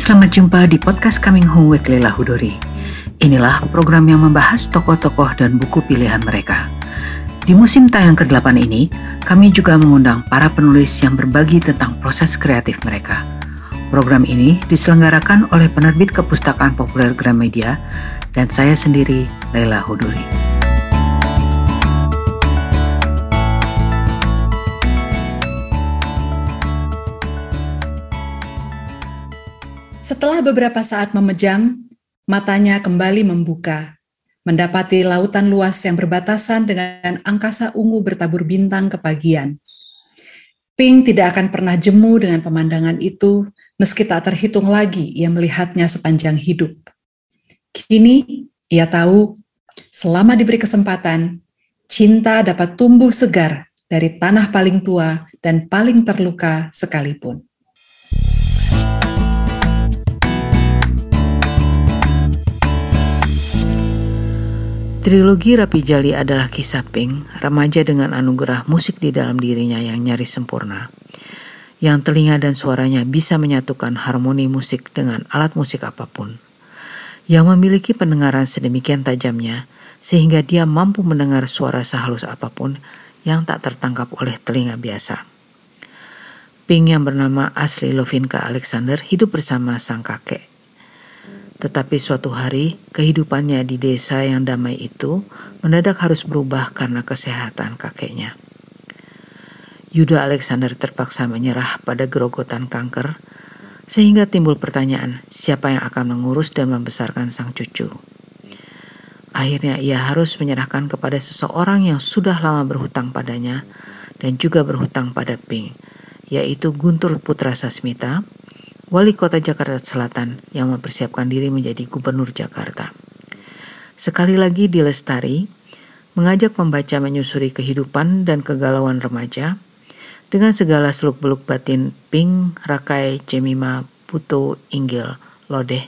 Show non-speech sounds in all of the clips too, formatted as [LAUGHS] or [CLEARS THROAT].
selamat jumpa di podcast Coming Home with Leila Hudori. Inilah program yang membahas tokoh-tokoh dan buku pilihan mereka. Di musim tayang ke-8 ini, kami juga mengundang para penulis yang berbagi tentang proses kreatif mereka. Program ini diselenggarakan oleh penerbit Kepustakaan Populer Gramedia dan saya sendiri, Leila Huduri. Setelah beberapa saat memejam, matanya kembali membuka, mendapati lautan luas yang berbatasan dengan angkasa ungu bertabur bintang kepagian. Ping tidak akan pernah jemu dengan pemandangan itu, meski tak terhitung lagi ia melihatnya sepanjang hidup. Kini ia tahu, selama diberi kesempatan, cinta dapat tumbuh segar dari tanah paling tua dan paling terluka sekalipun. Trilogi Rapi Jali adalah kisah Pink, remaja dengan anugerah musik di dalam dirinya yang nyaris sempurna. Yang telinga dan suaranya bisa menyatukan harmoni musik dengan alat musik apa pun. Yang memiliki pendengaran sedemikian tajamnya, sehingga dia mampu mendengar suara sehalus apa pun yang tak tertangkap oleh telinga biasa. Pink yang bernama asli Lovinka Alexander hidup bersama sang kakek tetapi suatu hari, kehidupannya di desa yang damai itu mendadak harus berubah karena kesehatan kakeknya. Yuda Alexander terpaksa menyerah pada gerogotan kanker, sehingga timbul pertanyaan siapa yang akan mengurus dan membesarkan sang cucu. Akhirnya ia harus menyerahkan kepada seseorang yang sudah lama berhutang padanya dan juga berhutang pada Ping, yaitu Guntur Putra Sasmita, wali kota Jakarta Selatan yang mempersiapkan diri menjadi gubernur Jakarta. Sekali lagi di Lestari, mengajak pembaca menyusuri kehidupan dan kegalauan remaja dengan segala seluk-beluk batin Ping, Rakai, Jemima, Putu, Inggil, Lodeh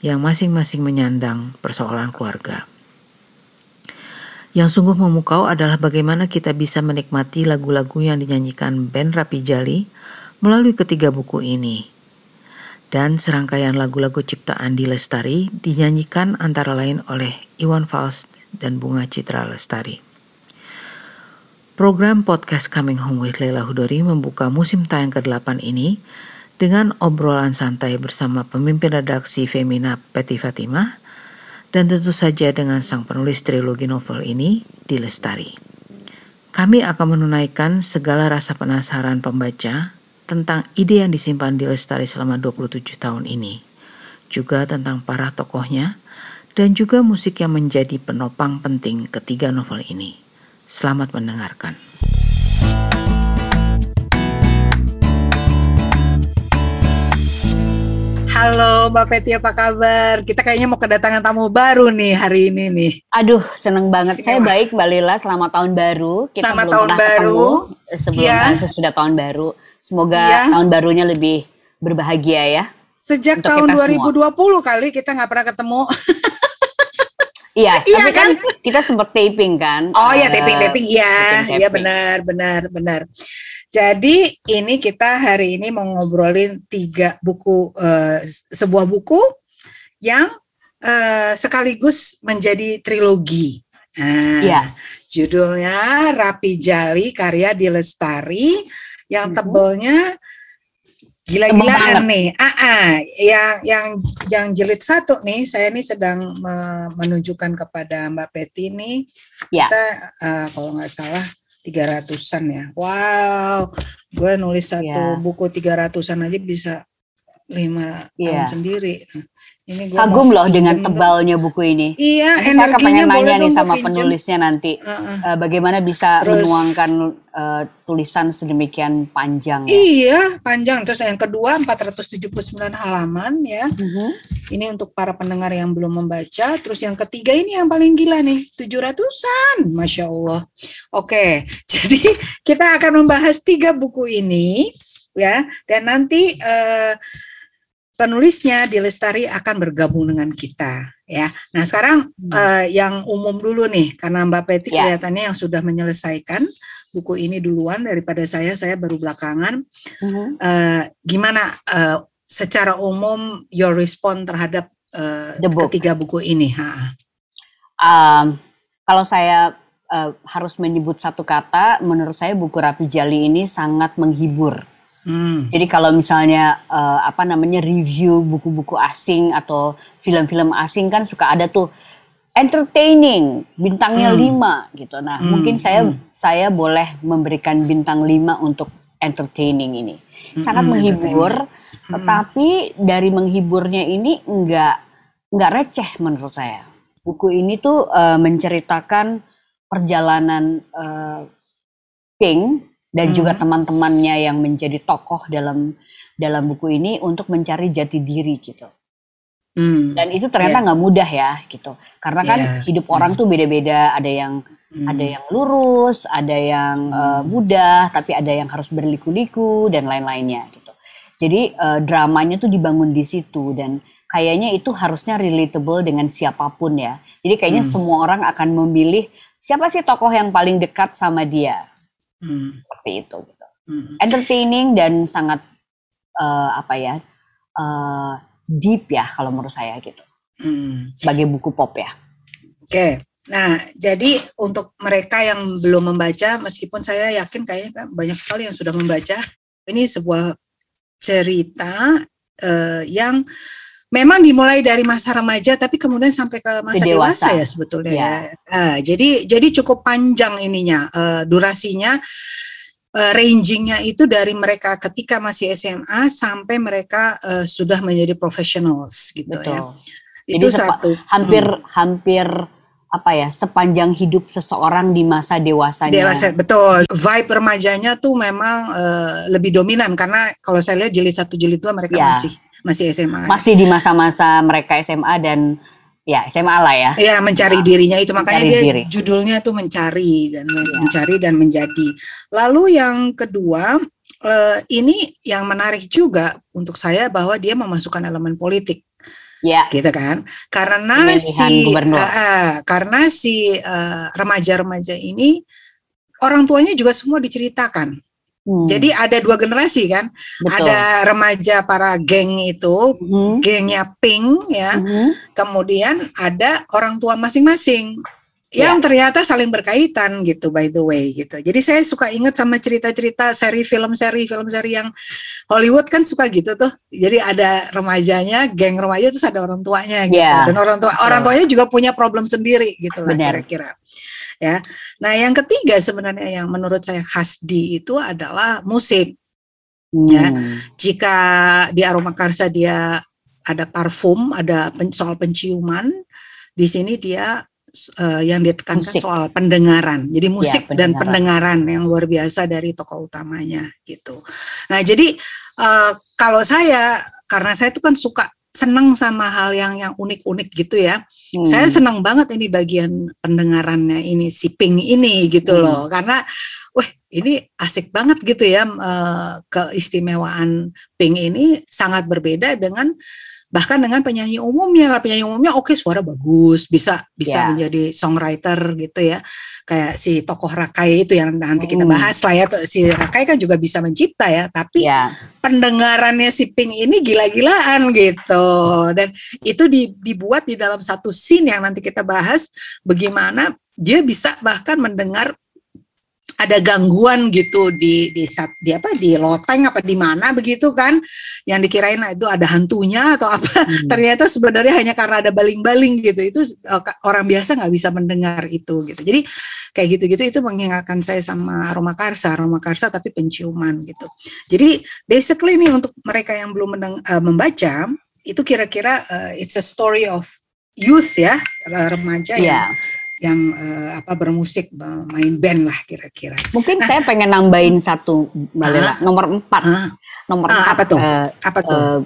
yang masing-masing menyandang persoalan keluarga. Yang sungguh memukau adalah bagaimana kita bisa menikmati lagu-lagu yang dinyanyikan band Rapi Jali melalui ketiga buku ini, dan serangkaian lagu-lagu ciptaan di Lestari dinyanyikan antara lain oleh Iwan Fals dan Bunga Citra Lestari. Program podcast Coming Home with Leila Hudori membuka musim tayang ke-8 ini dengan obrolan santai bersama pemimpin redaksi Femina Peti Fatimah dan tentu saja dengan sang penulis trilogi novel ini di Lestari. Kami akan menunaikan segala rasa penasaran pembaca tentang ide yang disimpan di Lestari selama 27 tahun ini, juga tentang para tokohnya, dan juga musik yang menjadi penopang penting ketiga novel ini. Selamat mendengarkan. Halo Mbak Feti apa kabar? Kita kayaknya mau kedatangan tamu baru nih hari ini nih. Aduh seneng banget. Saya baik Mbak Lila selamat tahun baru. Kita selamat belum tahun baru. Ketemu sebelum ya. sesudah tahun baru. Semoga ya. tahun barunya lebih berbahagia ya. Sejak tahun 2020 semua. kali kita nggak pernah ketemu. Iya, [LAUGHS] iya tapi kan? kan kita sempat taping kan. Oh iya, taping taping iya. Iya benar benar benar. Jadi ini kita hari ini mau ngobrolin tiga buku uh, sebuah buku yang uh, sekaligus menjadi trilogi. Nah, ya. Judulnya Rapi Jali karya Dilestari yang mm-hmm. tebelnya gila-gilaan nih. Ah, ah, yang yang yang jilid satu nih, saya nih sedang menunjukkan kepada Mbak Peti nih. Ya. Kita uh, kalau nggak salah tiga ratusan ya. Wow, gue nulis satu ya. buku tiga ratusan aja bisa lima ya. tahun sendiri. Ini gua Kagum loh dengan tebalnya buku ini. Iya, Kita akan pengen nanya nih sama penulisnya nanti, uh, uh. Uh, bagaimana bisa Terus, menuangkan uh, tulisan sedemikian panjang. Ya? Iya, panjang. Terus yang kedua 479 halaman ya. Uh mhm. -huh. Ini untuk para pendengar yang belum membaca. Terus yang ketiga ini yang paling gila nih, 700-an. Masya Allah. Oke, [LAUGHS] jadi kita akan membahas tiga buku ini ya. Dan nanti uh, penulisnya di Lestari akan bergabung dengan kita ya. Nah sekarang hmm. uh, yang umum dulu nih karena Mbak Peti ya. kelihatannya yang sudah menyelesaikan buku ini duluan daripada saya, saya baru belakangan. Hmm. Uh, gimana uh, secara umum your respon terhadap uh, ketiga buku ini? Ha. Um, kalau saya uh, harus menyebut satu kata, menurut saya buku Rapi Jali ini sangat menghibur. Hmm. Jadi kalau misalnya uh, apa namanya review buku-buku asing atau film-film asing kan suka ada tuh entertaining bintangnya hmm. lima gitu. Nah hmm. mungkin saya hmm. saya boleh memberikan bintang lima untuk entertaining ini. Hmm, Sangat hmm, menghibur, hmm. tetapi dari menghiburnya ini enggak enggak receh menurut saya. Buku ini tuh uh, menceritakan perjalanan uh, Pink dan hmm. juga teman-temannya yang menjadi tokoh dalam dalam buku ini untuk mencari jati diri gitu. Hmm. Dan itu ternyata iya. nggak yeah. mudah ya gitu. Karena kan yeah. hidup orang hmm. tuh beda-beda, ada yang hmm. ada yang lurus, ada yang hmm. uh, mudah, tapi ada yang harus berliku-liku dan lain-lainnya gitu. Jadi uh, dramanya tuh dibangun di situ dan kayaknya itu harusnya relatable dengan siapa pun ya. Jadi kayaknya hmm. semua orang akan memilih siapa sih tokoh yang paling dekat sama dia Hmm. Seperti itu gitu. Hmm. Entertaining dan sangat uh, apa ya? Uh, deep ya kalau menurut saya gitu. Hmm. Sebagai buku pop ya. Oke. Okay. Nah, jadi untuk mereka yang belum membaca, meskipun saya yakin kayaknya banyak sekali yang sudah membaca, ini sebuah cerita uh, yang memang dimulai dari masa remaja tapi kemudian sampai ke masa dewasa, dewasa ya sebetulnya ya. Uh, jadi jadi cukup panjang ininya uh, durasinya uh, rangingnya itu dari mereka ketika masih SMA sampai mereka uh, sudah menjadi professionals gitu ya. Betul. ya. Jadi itu satu hampir hmm. hampir apa ya sepanjang hidup seseorang di masa dewasanya. Dewasa betul. Vibe remajanya tuh memang uh, lebih dominan karena kalau saya lihat jilid satu jilid dua mereka ya. masih masih SMA. Masih di masa-masa mereka SMA dan ya SMA lah ya. Iya mencari nah, dirinya itu makanya dia diri. judulnya tuh mencari dan ya. mencari dan menjadi. Lalu yang kedua uh, ini yang menarik juga untuk saya bahwa dia memasukkan elemen politik. Ya. Gitu kan? Karena Pemilihan si uh, uh, karena si remaja-remaja uh, ini orang tuanya juga semua diceritakan Hmm. Jadi ada dua generasi kan, Betul. ada remaja para geng itu, hmm. gengnya Pink ya, hmm. kemudian ada orang tua masing-masing yang ya. ternyata saling berkaitan gitu by the way gitu. Jadi saya suka ingat sama cerita-cerita seri film seri film seri yang Hollywood kan suka gitu tuh. Jadi ada remajanya, geng remaja terus ada orang tuanya gitu. Ya. Dan orang tua orang tuanya juga punya problem sendiri gitu lah kira-kira ya. Nah, yang ketiga sebenarnya yang menurut saya khas di itu adalah musik. Ya. Hmm. Ya. Jika di aroma karsa dia ada parfum, ada soal penciuman, di sini dia uh, yang ditekankan musik. soal pendengaran. Jadi ya, musik ya, pendengaran. dan pendengaran yang luar biasa dari tokoh utamanya gitu. Nah, jadi uh, kalau saya karena saya itu kan suka senang sama hal yang yang unik-unik gitu ya. Hmm. Saya senang banget ini bagian pendengarannya ini si Ping ini gitu hmm. loh karena wah ini asik banget gitu ya uh, keistimewaan Ping ini sangat berbeda dengan bahkan dengan penyanyi umumnya penyanyi umumnya oke okay, suara bagus bisa bisa yeah. menjadi songwriter gitu ya kayak si tokoh Rakai itu yang nanti kita hmm. bahas lah ya si Rakai kan juga bisa mencipta ya tapi yeah. pendengarannya si Pink ini gila-gilaan gitu dan itu dibuat di dalam satu scene yang nanti kita bahas bagaimana dia bisa bahkan mendengar ada gangguan gitu di di di apa di loteng apa di mana begitu kan? Yang dikirain itu ada hantunya atau apa? Hmm. [LAUGHS] ternyata sebenarnya hanya karena ada baling-baling gitu. Itu eh, orang biasa nggak bisa mendengar itu gitu. Jadi kayak gitu-gitu itu mengingatkan saya sama aroma karsa aroma karsa tapi penciuman gitu. Jadi basically nih untuk mereka yang belum mendeng, uh, membaca itu kira-kira uh, it's a story of youth ya remaja yeah. yang yang uh, apa bermusik main band lah kira-kira. Mungkin nah, saya pengen nambahin satu Mbak Lela, nomor empat. Uh, nomor uh, empat. Apa tuh? Uh, apa tuh? Uh,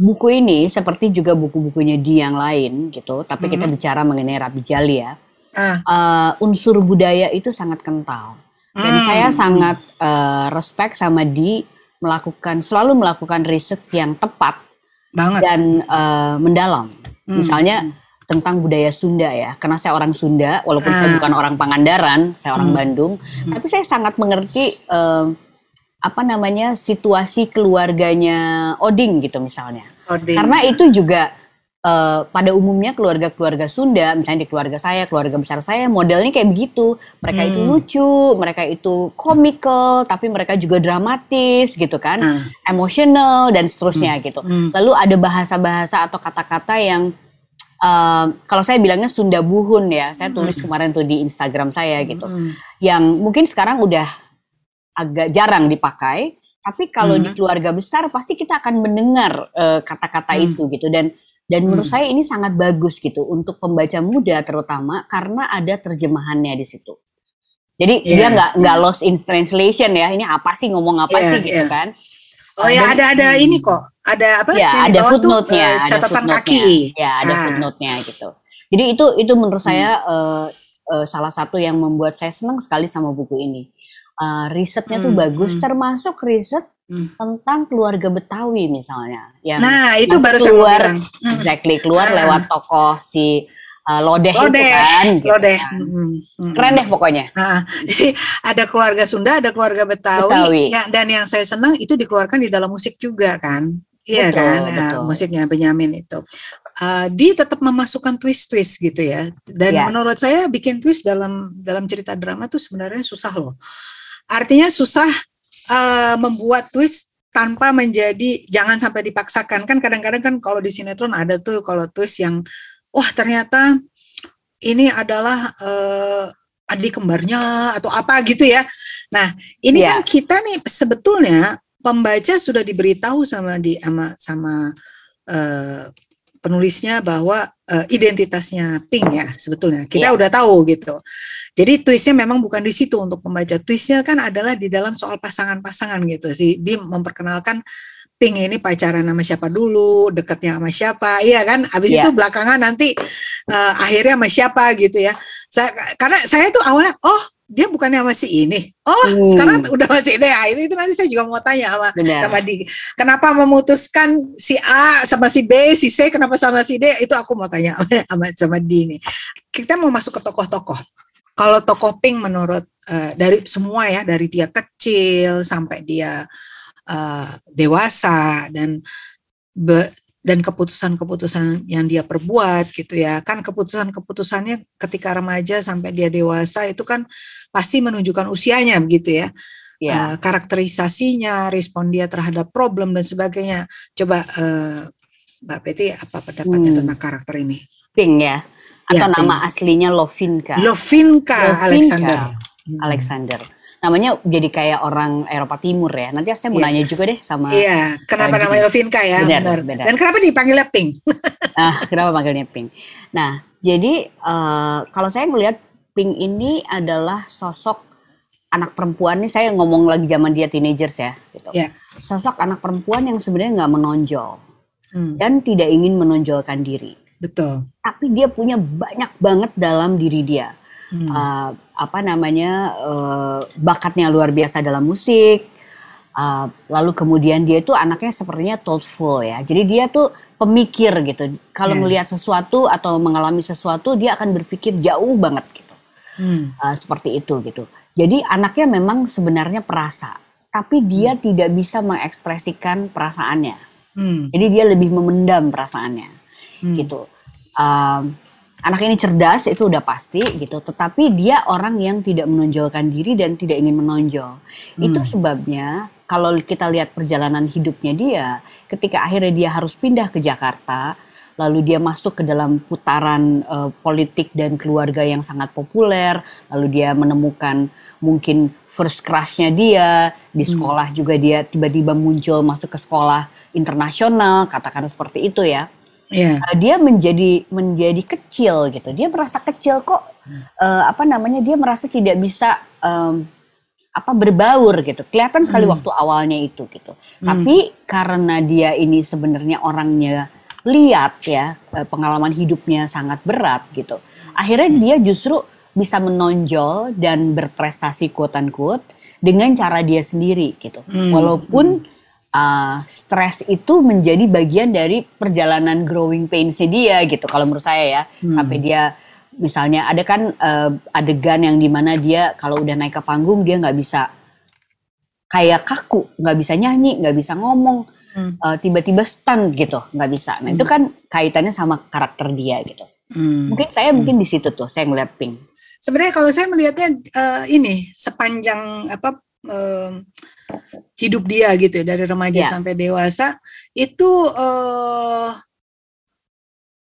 buku ini seperti juga buku-bukunya di yang lain gitu, tapi uh, kita bicara mengenai Rabi Jali ya. Uh, uh, unsur budaya itu sangat kental. Dan uh, saya sangat uh, respect sama di melakukan selalu melakukan riset yang tepat banget dan uh, mendalam. Hmm. Misalnya tentang budaya Sunda ya. Karena saya orang Sunda, walaupun ah. saya bukan orang Pangandaran, saya orang hmm. Bandung, hmm. tapi saya sangat mengerti uh, apa namanya situasi keluarganya Oding gitu misalnya. Oding. Karena itu juga uh, pada umumnya keluarga-keluarga Sunda, misalnya di keluarga saya, keluarga besar saya, modelnya kayak begitu. Mereka hmm. itu lucu, mereka itu komikal, tapi mereka juga dramatis gitu kan, hmm. emosional dan seterusnya hmm. gitu. Hmm. Lalu ada bahasa-bahasa atau kata-kata yang uh, kalau saya bilangnya Sunda Buhun ya, saya tulis kemarin tuh di Instagram saya gitu, hmm. yang mungkin sekarang udah agak jarang dipakai. Tapi kalau hmm. di keluarga besar pasti kita akan mendengar uh, kata-kata hmm. itu gitu dan dan menurut hmm. saya ini sangat bagus gitu untuk pembaca muda terutama karena ada terjemahannya di situ. Jadi yeah. dia nggak nggak lost in translation ya. Ini apa sih ngomong apa yeah, sih gitu yeah. kan? Oh ya ada ada hmm. ini kok. Ada apa? Ya ada footnote-nya, uh, catatan footnote kaki. Ya ada ah. footnote-nya gitu. Jadi itu itu menurut hmm. saya uh, uh, salah satu yang membuat saya senang sekali sama buku ini. Uh, risetnya hmm. tuh bagus, hmm. termasuk riset hmm. tentang keluarga Betawi misalnya. Yang nah itu baru keluar, hmm. exactly keluar ah. lewat tokoh si uh, Lodeh, Lodeh itu kan. Gitu Lodeh. Kan. Hmm. hmm. Keren deh pokoknya. Nah, jadi ada keluarga Sunda, ada keluarga Betawi, Betawi. Ya, dan yang saya senang itu dikeluarkan di dalam musik juga kan. Iya kan, nah, musiknya Benyamin itu. Uh, dia tetap memasukkan twist-twist gitu ya. Dan yeah. menurut saya bikin twist dalam dalam cerita drama tuh sebenarnya susah loh. Artinya susah uh, membuat twist tanpa menjadi jangan sampai dipaksakan kan kadang-kadang kan kalau di sinetron ada tuh kalau twist yang wah ternyata ini adalah uh, adik kembarnya atau apa gitu ya. Nah, ini yeah. kan kita nih sebetulnya pembaca sudah diberitahu sama di sama sama uh, penulisnya bahwa uh, identitasnya Pink ya sebetulnya kita yeah. udah tahu gitu. Jadi twistnya memang bukan di situ untuk pembaca. Twistnya kan adalah di dalam soal pasangan-pasangan gitu sih. Dia memperkenalkan Pink ini pacaran sama siapa dulu, dekatnya sama siapa, iya kan? Habis yeah. itu belakangan nanti uh, akhirnya sama siapa gitu ya. Saya, karena saya tuh awalnya, oh dia bukannya masih ini. Oh, hmm. sekarang udah masih ini. Ya, itu, itu nanti saya juga mau tanya sama Benar. sama di kenapa memutuskan si A sama si B, si C kenapa sama si D? Itu aku mau tanya [LAUGHS] sama sama di ini. Kita mau masuk ke tokoh-tokoh. Kalau tokoh Pink menurut uh, dari semua ya, dari dia kecil sampai dia uh, dewasa dan be, dan keputusan-keputusan yang dia perbuat gitu ya. Kan keputusan-keputusannya ketika remaja sampai dia dewasa itu kan pasti menunjukkan usianya begitu ya. Yeah. uh, karakterisasinya respon dia terhadap problem dan sebagainya. Coba uh, Mbak Peti apa pendapatnya hmm. tentang karakter ini? Pink ya? Atau ya, nama Pink. aslinya Lovinka? Lovinka, Lovinka. Alexander. Hmm. Alexander namanya jadi kayak orang Eropa Timur ya. Nanti saya mau yeah. nanya juga deh sama Iya, kenapa uh, namanya Lovinka ya? Benar, benar. benar. Dan kenapa dipanggilnya Pink? [LAUGHS] ah, kenapa panggilnya Pink? Nah, jadi uh, kalau saya melihat Pink ini adalah sosok anak perempuan ini saya ngomong lagi zaman dia teenagers ya gitu. Yeah. Sosok anak perempuan yang sebenarnya nggak menonjol hmm. dan tidak ingin menonjolkan diri. Betul. Tapi dia punya banyak banget dalam diri dia hmm. uh, apa namanya uh, bakatnya luar biasa dalam musik. Uh, lalu kemudian dia itu anaknya sepertinya thoughtful ya. Jadi dia tuh pemikir gitu. Kalau yeah. melihat sesuatu atau mengalami sesuatu dia akan berpikir jauh banget gitu. Hmm. Uh, seperti itu gitu. Jadi anaknya memang sebenarnya perasa, tapi dia hmm. tidak bisa mengekspresikan perasaannya. Hmm. Jadi dia lebih memendam perasaannya, hmm. gitu. Uh, anak ini cerdas itu udah pasti gitu tetapi dia orang yang tidak menonjolkan diri dan tidak ingin menonjol hmm. itu sebabnya kalau kita lihat perjalanan hidupnya dia ketika akhirnya dia harus pindah ke Jakarta lalu dia masuk ke dalam putaran uh, politik dan keluarga yang sangat populer lalu dia menemukan mungkin first crushnya dia di hmm. sekolah hmm. juga dia tiba-tiba muncul masuk ke sekolah internasional katakan seperti itu ya yeah. uh, dia menjadi menjadi kecil gitu. Dia merasa kecil kok hmm. uh, apa namanya? Dia merasa tidak bisa um, apa berbaur gitu. Kelihatan sekali hmm. waktu awalnya itu gitu. Hmm. Tapi karena dia ini sebenarnya orangnya lihat ya, eh, pengalaman hidupnya sangat berat gitu. Akhirnya hmm. dia justru bisa menonjol dan berprestasi quote unquote dengan cara dia sendiri gitu. Hmm. Walaupun hmm uh, stres itu menjadi bagian dari perjalanan growing pains dia gitu kalau menurut saya ya hmm. sampai dia misalnya ada kan uh, adegan yang di mana dia kalau udah naik ke panggung dia nggak bisa kayak kaku, nggak bisa nyanyi, nggak bisa ngomong, hmm. uh, tiba-tiba stun gitu, nggak bisa. Nah hmm. itu kan kaitannya sama karakter dia gitu. Hmm. Mungkin saya hmm. mungkin di situ tuh saya ngeliat Pink. Sebenarnya kalau saya melihatnya uh, ini sepanjang apa uh, hidup dia gitu ya dari remaja yeah. sampai dewasa itu uh,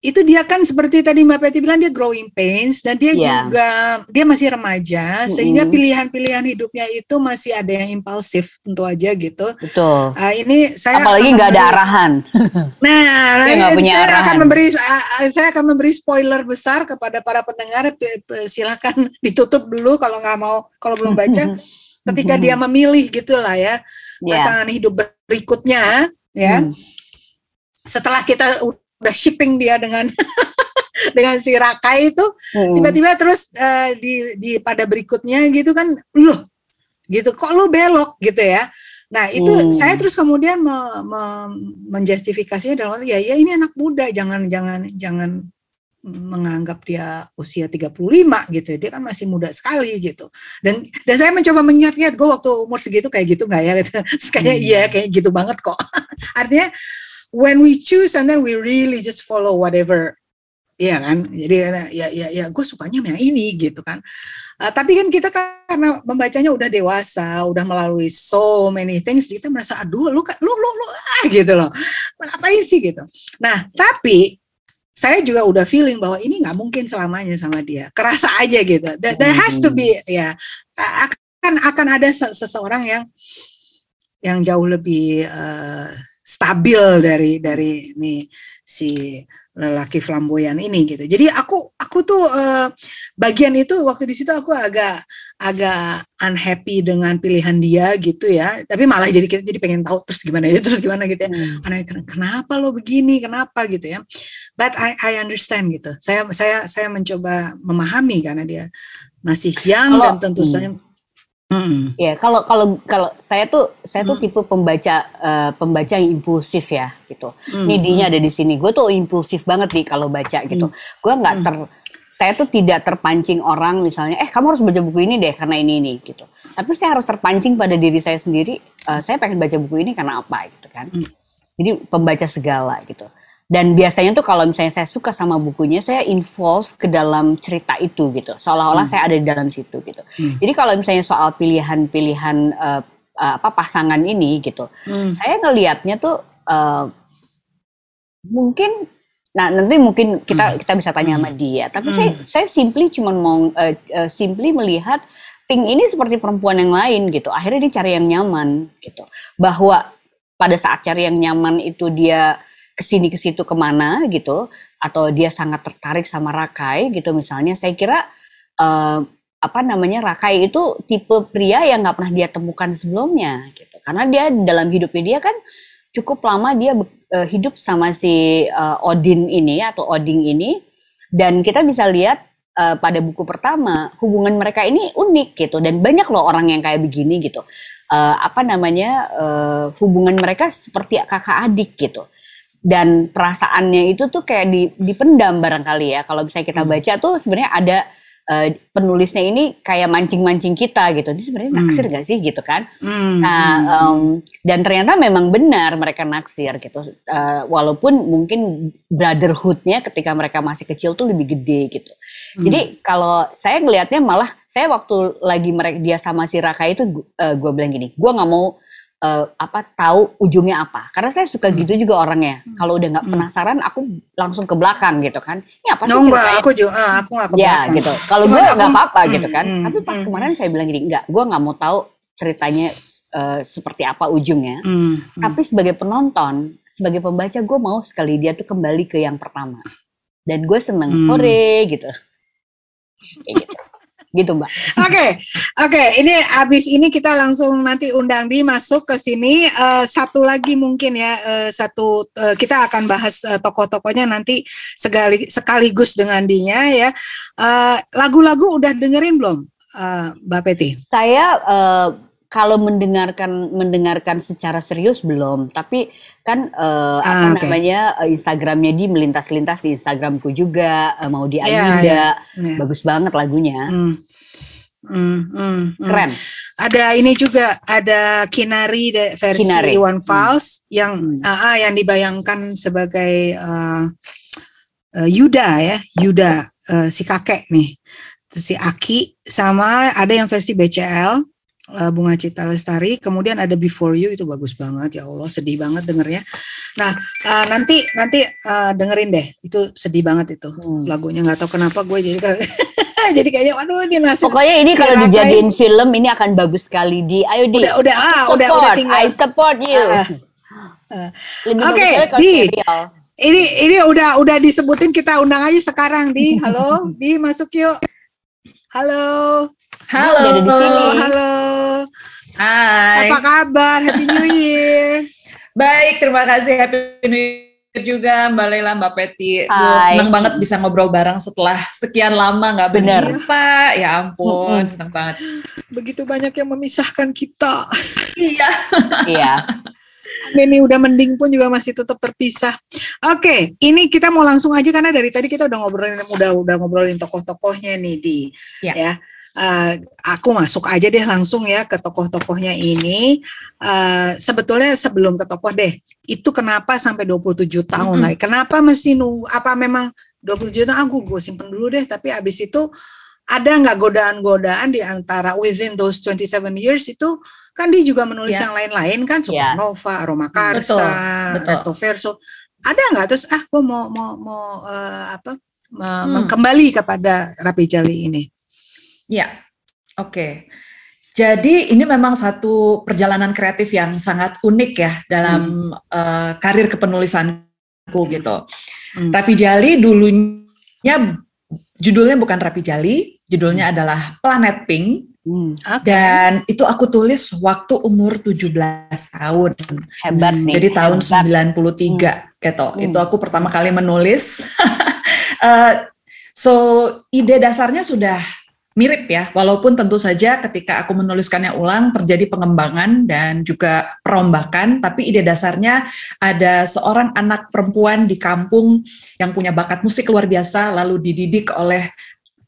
itu dia kan seperti tadi Mbak Peti bilang dia growing pains dan dia yeah. juga dia masih remaja mm-hmm. sehingga pilihan-pilihan hidupnya itu masih ada yang impulsif tentu aja gitu. Betul. Uh, ini saya apalagi nggak ada arahan. Nah, saya memberi arahan. [LAUGHS] akan memberi uh, saya akan memberi spoiler besar kepada para pendengar silakan [LAUGHS] ditutup dulu kalau nggak mau kalau belum baca [LAUGHS] ketika dia memilih gitulah ya yeah. pasangan hidup berikutnya ya. Mm. Setelah kita udah shipping dia dengan [LAUGHS] dengan si Rakai itu hmm. tiba-tiba terus uh, di di pada berikutnya gitu kan loh gitu kok lu belok gitu ya nah itu hmm. saya terus kemudian me, me, menjustifikasinya dalam ya ya ini anak muda jangan jangan jangan menganggap dia usia 35 gitu dia kan masih muda sekali gitu. Dan dan saya mencoba mengingat-ingat gue waktu umur segitu kayak gitu nggak ya? [LAUGHS] Gitu. kayak hmm. iya kayak gitu banget kok. [LAUGHS] Artinya when we choose and then we really just follow whatever ya kan? Jadi ya ya ya gue sukanya yang ini gitu kan. Uh, tapi kan kita karena membacanya udah dewasa udah melalui so many things kita merasa aduh lu lu lu lu ah gitu loh. Ngapain sih gitu? Nah tapi saya juga udah feeling bahwa ini nggak mungkin selamanya sama dia. Kerasa aja gitu. There, there has to be ya akan akan ada seseorang yang yang jauh lebih uh, stabil dari dari nih si lelaki flamboyan ini gitu. Jadi aku aku tuh uh, bagian itu waktu di situ aku agak agak unhappy dengan pilihan dia gitu ya. Tapi malah jadi kita jadi pengen tahu terus gimana ya [LAUGHS] terus gimana gitu ya. Hmm. kenapa lo begini? Kenapa gitu ya. But I I understand gitu. Saya saya saya mencoba memahami karena dia masih young Kalau, dan tentu hmm. saja Hmm. Ya, kalau kalau kalau saya tuh saya tuh hmm. tipe pembaca uh, pembaca yang impulsif ya gitu. Hmm. Nidinya ada di sini. Gue tuh impulsif banget nih kalau baca gitu. Hmm. Gue nggak ter saya tuh tidak terpancing orang misalnya, eh kamu harus baca buku ini deh karena ini ini gitu. Tapi saya harus terpancing pada diri saya sendiri. Uh, saya pengen baca buku ini karena apa gitu kan. Hmm. Jadi pembaca segala gitu. Dan biasanya tuh kalau misalnya saya suka sama bukunya, saya involve ke dalam cerita itu gitu. Seolah-olah hmm. saya ada di dalam situ gitu. Hmm. Jadi kalau misalnya soal pilihan-pilihan uh, uh, apa pasangan ini gitu, hmm. saya ngelihatnya tuh uh, mungkin Nah, nanti mungkin kita hmm. kita bisa tanya sama hmm. dia. Tapi hmm. saya saya simply cuma mau uh, uh, simply melihat Pink ini seperti perempuan yang lain gitu. Akhirnya dia cari yang nyaman gitu. Bahwa pada saat cari yang nyaman itu dia ke sini ke situ ke mana gitu atau dia sangat tertarik sama Rakai gitu misalnya saya kira uh, apa namanya Rakai itu tipe pria yang nggak pernah dia temukan sebelumnya gitu karena dia dalam hidupnya dia kan cukup lama dia uh, hidup sama si uh, Odin ini atau Odin ini. Dan kita bisa lihat uh, pada buku pertama hubungan mereka ini unik gitu. Dan banyak loh orang yang kayak begini gitu. Uh, apa namanya uh, hubungan mereka seperti kakak adik gitu. Dan perasaannya itu tuh kayak di, dipendam barangkali ya. Kalau bisa kita hmm. baca tuh sebenarnya ada uh, penulisnya ini kayak mancing-mancing kita gitu. Ini sebenarnya naksir hmm. gak sih gitu kan? Hmm. Nah, um, dan ternyata memang benar mereka naksir gitu. Uh, walaupun mungkin brotherhoodnya ketika mereka masih kecil tuh lebih gede gitu. Hmm. Jadi kalau saya ngelihatnya malah saya waktu lagi mereka dia sama si Raka itu uh, gue bilang gini, gue nggak mau uh, apa tahu ujungnya apa karena saya suka hmm. gitu juga orangnya hmm. kalau udah nggak hmm. penasaran aku langsung ke belakang gitu kan ini apa sih no, ceritanya aku juga uh, aku gak ke ya gitu kalau gue nggak apa-apa hmm, gitu kan hmm, tapi pas hmm. kemarin saya bilang gini nggak gue nggak mau tahu ceritanya uh, seperti apa ujungnya hmm, hmm. tapi sebagai penonton sebagai pembaca gue mau sekali dia tuh kembali ke yang pertama dan gue seneng hmm. hore gitu kayak gitu gitu mbak. Oke, okay, oke. Okay. Ini abis ini kita langsung nanti undang di masuk ke sini. Uh, satu lagi mungkin ya, uh, satu uh, kita akan bahas uh, tokoh-tokohnya nanti sekali, sekaligus dengan Dinya ya. lagu-lagu udah dengerin belum, uh, Mbak Peti? Saya uh, kalau mendengarkan mendengarkan secara serius belum, tapi kan uh, ah, apa okay. namanya uh, Instagramnya di melintas-lintas di Instagramku juga uh, mau di Ayunda, yeah, yeah. yeah. bagus banget lagunya. Hmm. Hmm, hmm, hmm. Keren. Ada ini juga ada Kinari versi Kinari. One Falls yang Hmm. ah, ah, yang dibayangkan sebagai uh, uh, Yuda ya, Yuda uh, si kakek nih. Si Aki sama ada yang versi BCL uh, Bunga Cita Lestari, kemudian ada Before You itu bagus banget ya Allah, sedih banget dengernya. Nah, uh, nanti nanti uh, dengerin deh. Itu sedih banget itu Hmm. lagunya nggak tahu kenapa gue jadi [LAUGHS] jadi kayaknya waduh ini nasib Pokoknya ini kalau dijadiin film ini akan bagus sekali di ayo di udah udah ah, support, udah udah tinggal I support you. Ah. Lebih Oke, kalau Di. serial. ini ini udah udah disebutin kita undang aja sekarang di halo di masuk yuk halo Halo. Udah ada di sini. halo halo Hai. apa kabar Happy New Year [LAUGHS] Baik, terima kasih Happy New Year juga Mbak Lela, Mbak Peti. Seneng banget bisa ngobrol bareng setelah sekian lama nggak Bener. berjumpa. Ya ampun, seneng banget. begitu banyak yang memisahkan kita [LAUGHS] Iya. Iya. ini udah mending pun juga masih tetap terpisah. Oke, ini kita mau langsung aja karena dari tadi kita udah ngobrolin udah udah ngobrolin tokoh-tokohnya nih di Ya. ya. Eh, aku masuk aja deh langsung ya ke tokoh-tokohnya ini. Eh, sebetulnya sebelum ke tokoh deh, itu kenapa sampai 27 tahun Mm-mm. lah? Kenapa mesti nunggu? Apa memang 27 tahun? Aku gue simpen dulu deh. Tapi abis itu ada nggak godaan-godaan di antara within those 27 years itu kan dia juga menulis Ya. yang lain-lain kan Ya. Supernova, Aroma Karsa, Betul, betul. Recto Verso. Ada nggak terus ah gue mau mau mau eh, apa Hmm. kembali kepada Rapi Jali ini. Ya, oke. Jadi ini memang satu perjalanan kreatif yang sangat unik ya dalam eh, karir kepenulisanku gitu. Hmm. Rapi Jali dulunya judulnya bukan Rapi Jali, judulnya adalah Planet Pink Hmm, Oke. dan itu aku tulis waktu umur 17 tahun. hebat nih. Jadi tahun hebat. 93 gitu. Hmm. Itu aku pertama kali menulis. [LAUGHS] Eh, so ide dasarnya sudah mirip ya, walaupun tentu saja ketika aku menuliskannya ulang terjadi pengembangan dan juga perombakan, tapi ide dasarnya ada seorang anak perempuan di kampung yang punya bakat musik luar biasa lalu dididik oleh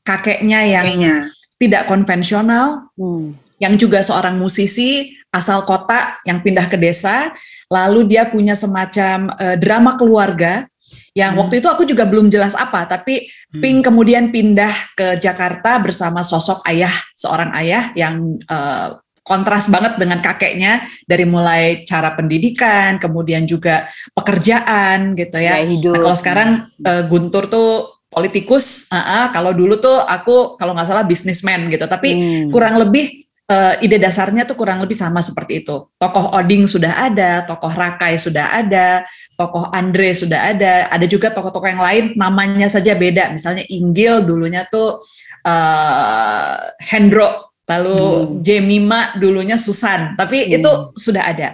kakeknya yang Kayaknya. tidak konvensional Hmm. yang juga seorang musisi asal kota yang pindah ke desa, lalu dia punya semacam eh, drama keluarga yang Hmm. waktu itu aku juga belum jelas apa, tapi Hmm. Pink kemudian pindah ke Jakarta bersama sosok ayah, seorang ayah yang eh, kontras banget dengan kakeknya dari mulai cara pendidikan, kemudian juga pekerjaan gitu ya. Hidup. Nah, kalau sekarang eh, Guntur tuh politikus, ah, ah, kalau dulu tuh aku kalau nggak salah bisnismen gitu, tapi Hmm. kurang lebih eh, ide dasarnya tuh kurang lebih sama seperti itu. Tokoh Oding sudah ada, tokoh Rakai sudah ada, tokoh Andre sudah ada, ada juga tokoh-tokoh yang lain namanya saja beda. Misalnya Inggil dulunya tuh eh, Hendro, lalu Hmm. Jemima dulunya Susan, tapi Hmm. itu sudah ada.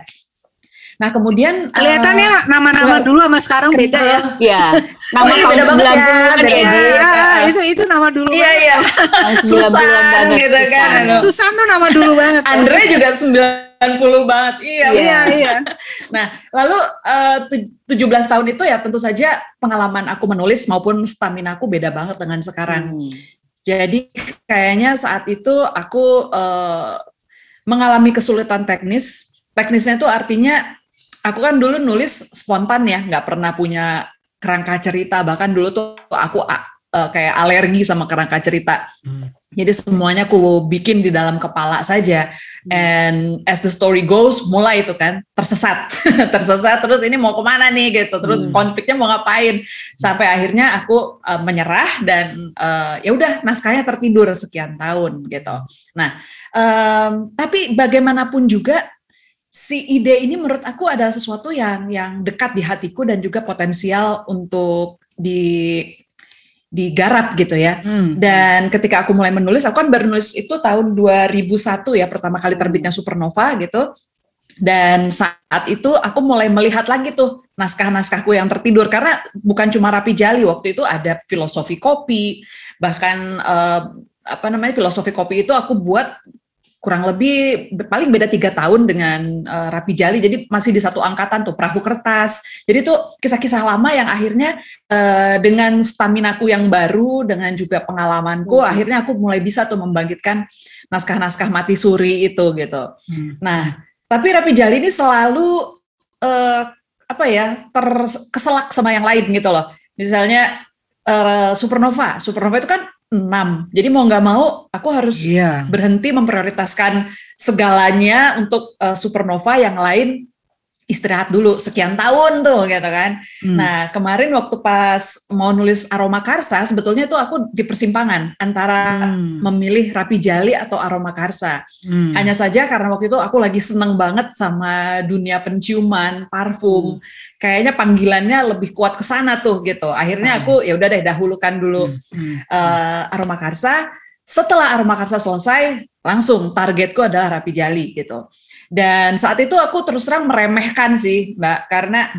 Nah kemudian Kelihatannya eh, nama-nama kenal- dulu sama sekarang beda ya. Iya. Nama [LAUGHS] Oh iya, tahun beda banget ya, 90-an ya, beda Ya, Di. banget. itu itu nama dulu. iya iya [LAUGHS] Tahun 90-an Susan banget. gitu kan. Susan. Susan tuh nama dulu banget. ya. Andre juga 90 banget. Iya. Iya, iya. [LAUGHS] Nah, lalu eh, tu- 17 tahun itu ya tentu saja pengalaman aku menulis maupun stamina aku beda banget dengan sekarang. Hmm. Jadi kayaknya saat itu aku eh, mengalami kesulitan teknis. Teknisnya itu artinya aku kan dulu nulis spontan ya, nggak pernah punya kerangka cerita. Bahkan dulu tuh aku eh, kayak alergi sama kerangka cerita. Hmm. Jadi semuanya aku bikin di dalam kepala saja. And as the story goes, mulai itu kan tersesat, [LAUGHS] tersesat. Terus ini mau ke mana nih gitu. Terus Hmm. konfliknya mau ngapain? Sampai akhirnya aku uh, menyerah dan uh, ya udah naskahnya tertidur sekian tahun gitu. Nah, um, tapi bagaimanapun juga si ide ini menurut aku adalah sesuatu yang yang dekat di hatiku dan juga potensial untuk di digarap gitu ya. Hmm. Dan ketika aku mulai menulis, aku kan baru nulis itu tahun 2001 ya, pertama kali terbitnya Supernova gitu. Dan saat itu aku mulai melihat lagi tuh naskah-naskahku yang tertidur karena bukan cuma Rapi Jali waktu itu ada filosofi kopi, bahkan eh, apa namanya filosofi kopi itu aku buat kurang lebih paling beda tiga tahun dengan uh, Rapi Jali, jadi masih di satu angkatan tuh perahu kertas. Jadi itu kisah-kisah lama yang akhirnya uh, dengan staminaku yang baru, dengan juga pengalamanku, hmm. akhirnya aku mulai bisa tuh membangkitkan naskah-naskah mati suri itu gitu. Hmm. Nah, tapi Rapi Jali ini selalu uh, apa ya terkeselak sama yang lain gitu loh. Misalnya uh, Supernova, Supernova itu kan enam. Jadi mau nggak mau aku harus yeah. berhenti memprioritaskan segalanya untuk uh, supernova yang lain istirahat dulu sekian tahun tuh gitu kan. Hmm. Nah kemarin waktu pas mau nulis aroma karsa sebetulnya itu aku di persimpangan antara hmm. memilih rapi jali atau aroma karsa. Hmm. Hanya saja karena waktu itu aku lagi seneng banget sama dunia penciuman, parfum. Hmm. Kayaknya panggilannya lebih kuat ke sana tuh gitu. Akhirnya aku ya udah deh dahulukan dulu hmm. uh, aroma karsa. Setelah aroma karsa selesai, langsung targetku adalah rapi jali gitu. Dan saat itu aku terus terang meremehkan sih, Mbak, karena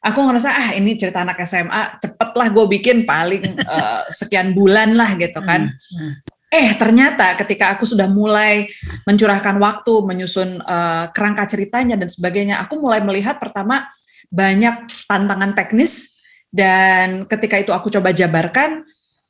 aku ngerasa ah ini cerita anak SMA cepet lah gue bikin paling uh, [LAUGHS] sekian bulan lah gitu kan. Hmm, hmm. Eh ternyata ketika aku sudah mulai mencurahkan waktu menyusun uh, kerangka ceritanya dan sebagainya, aku mulai melihat pertama banyak tantangan teknis dan ketika itu aku coba jabarkan,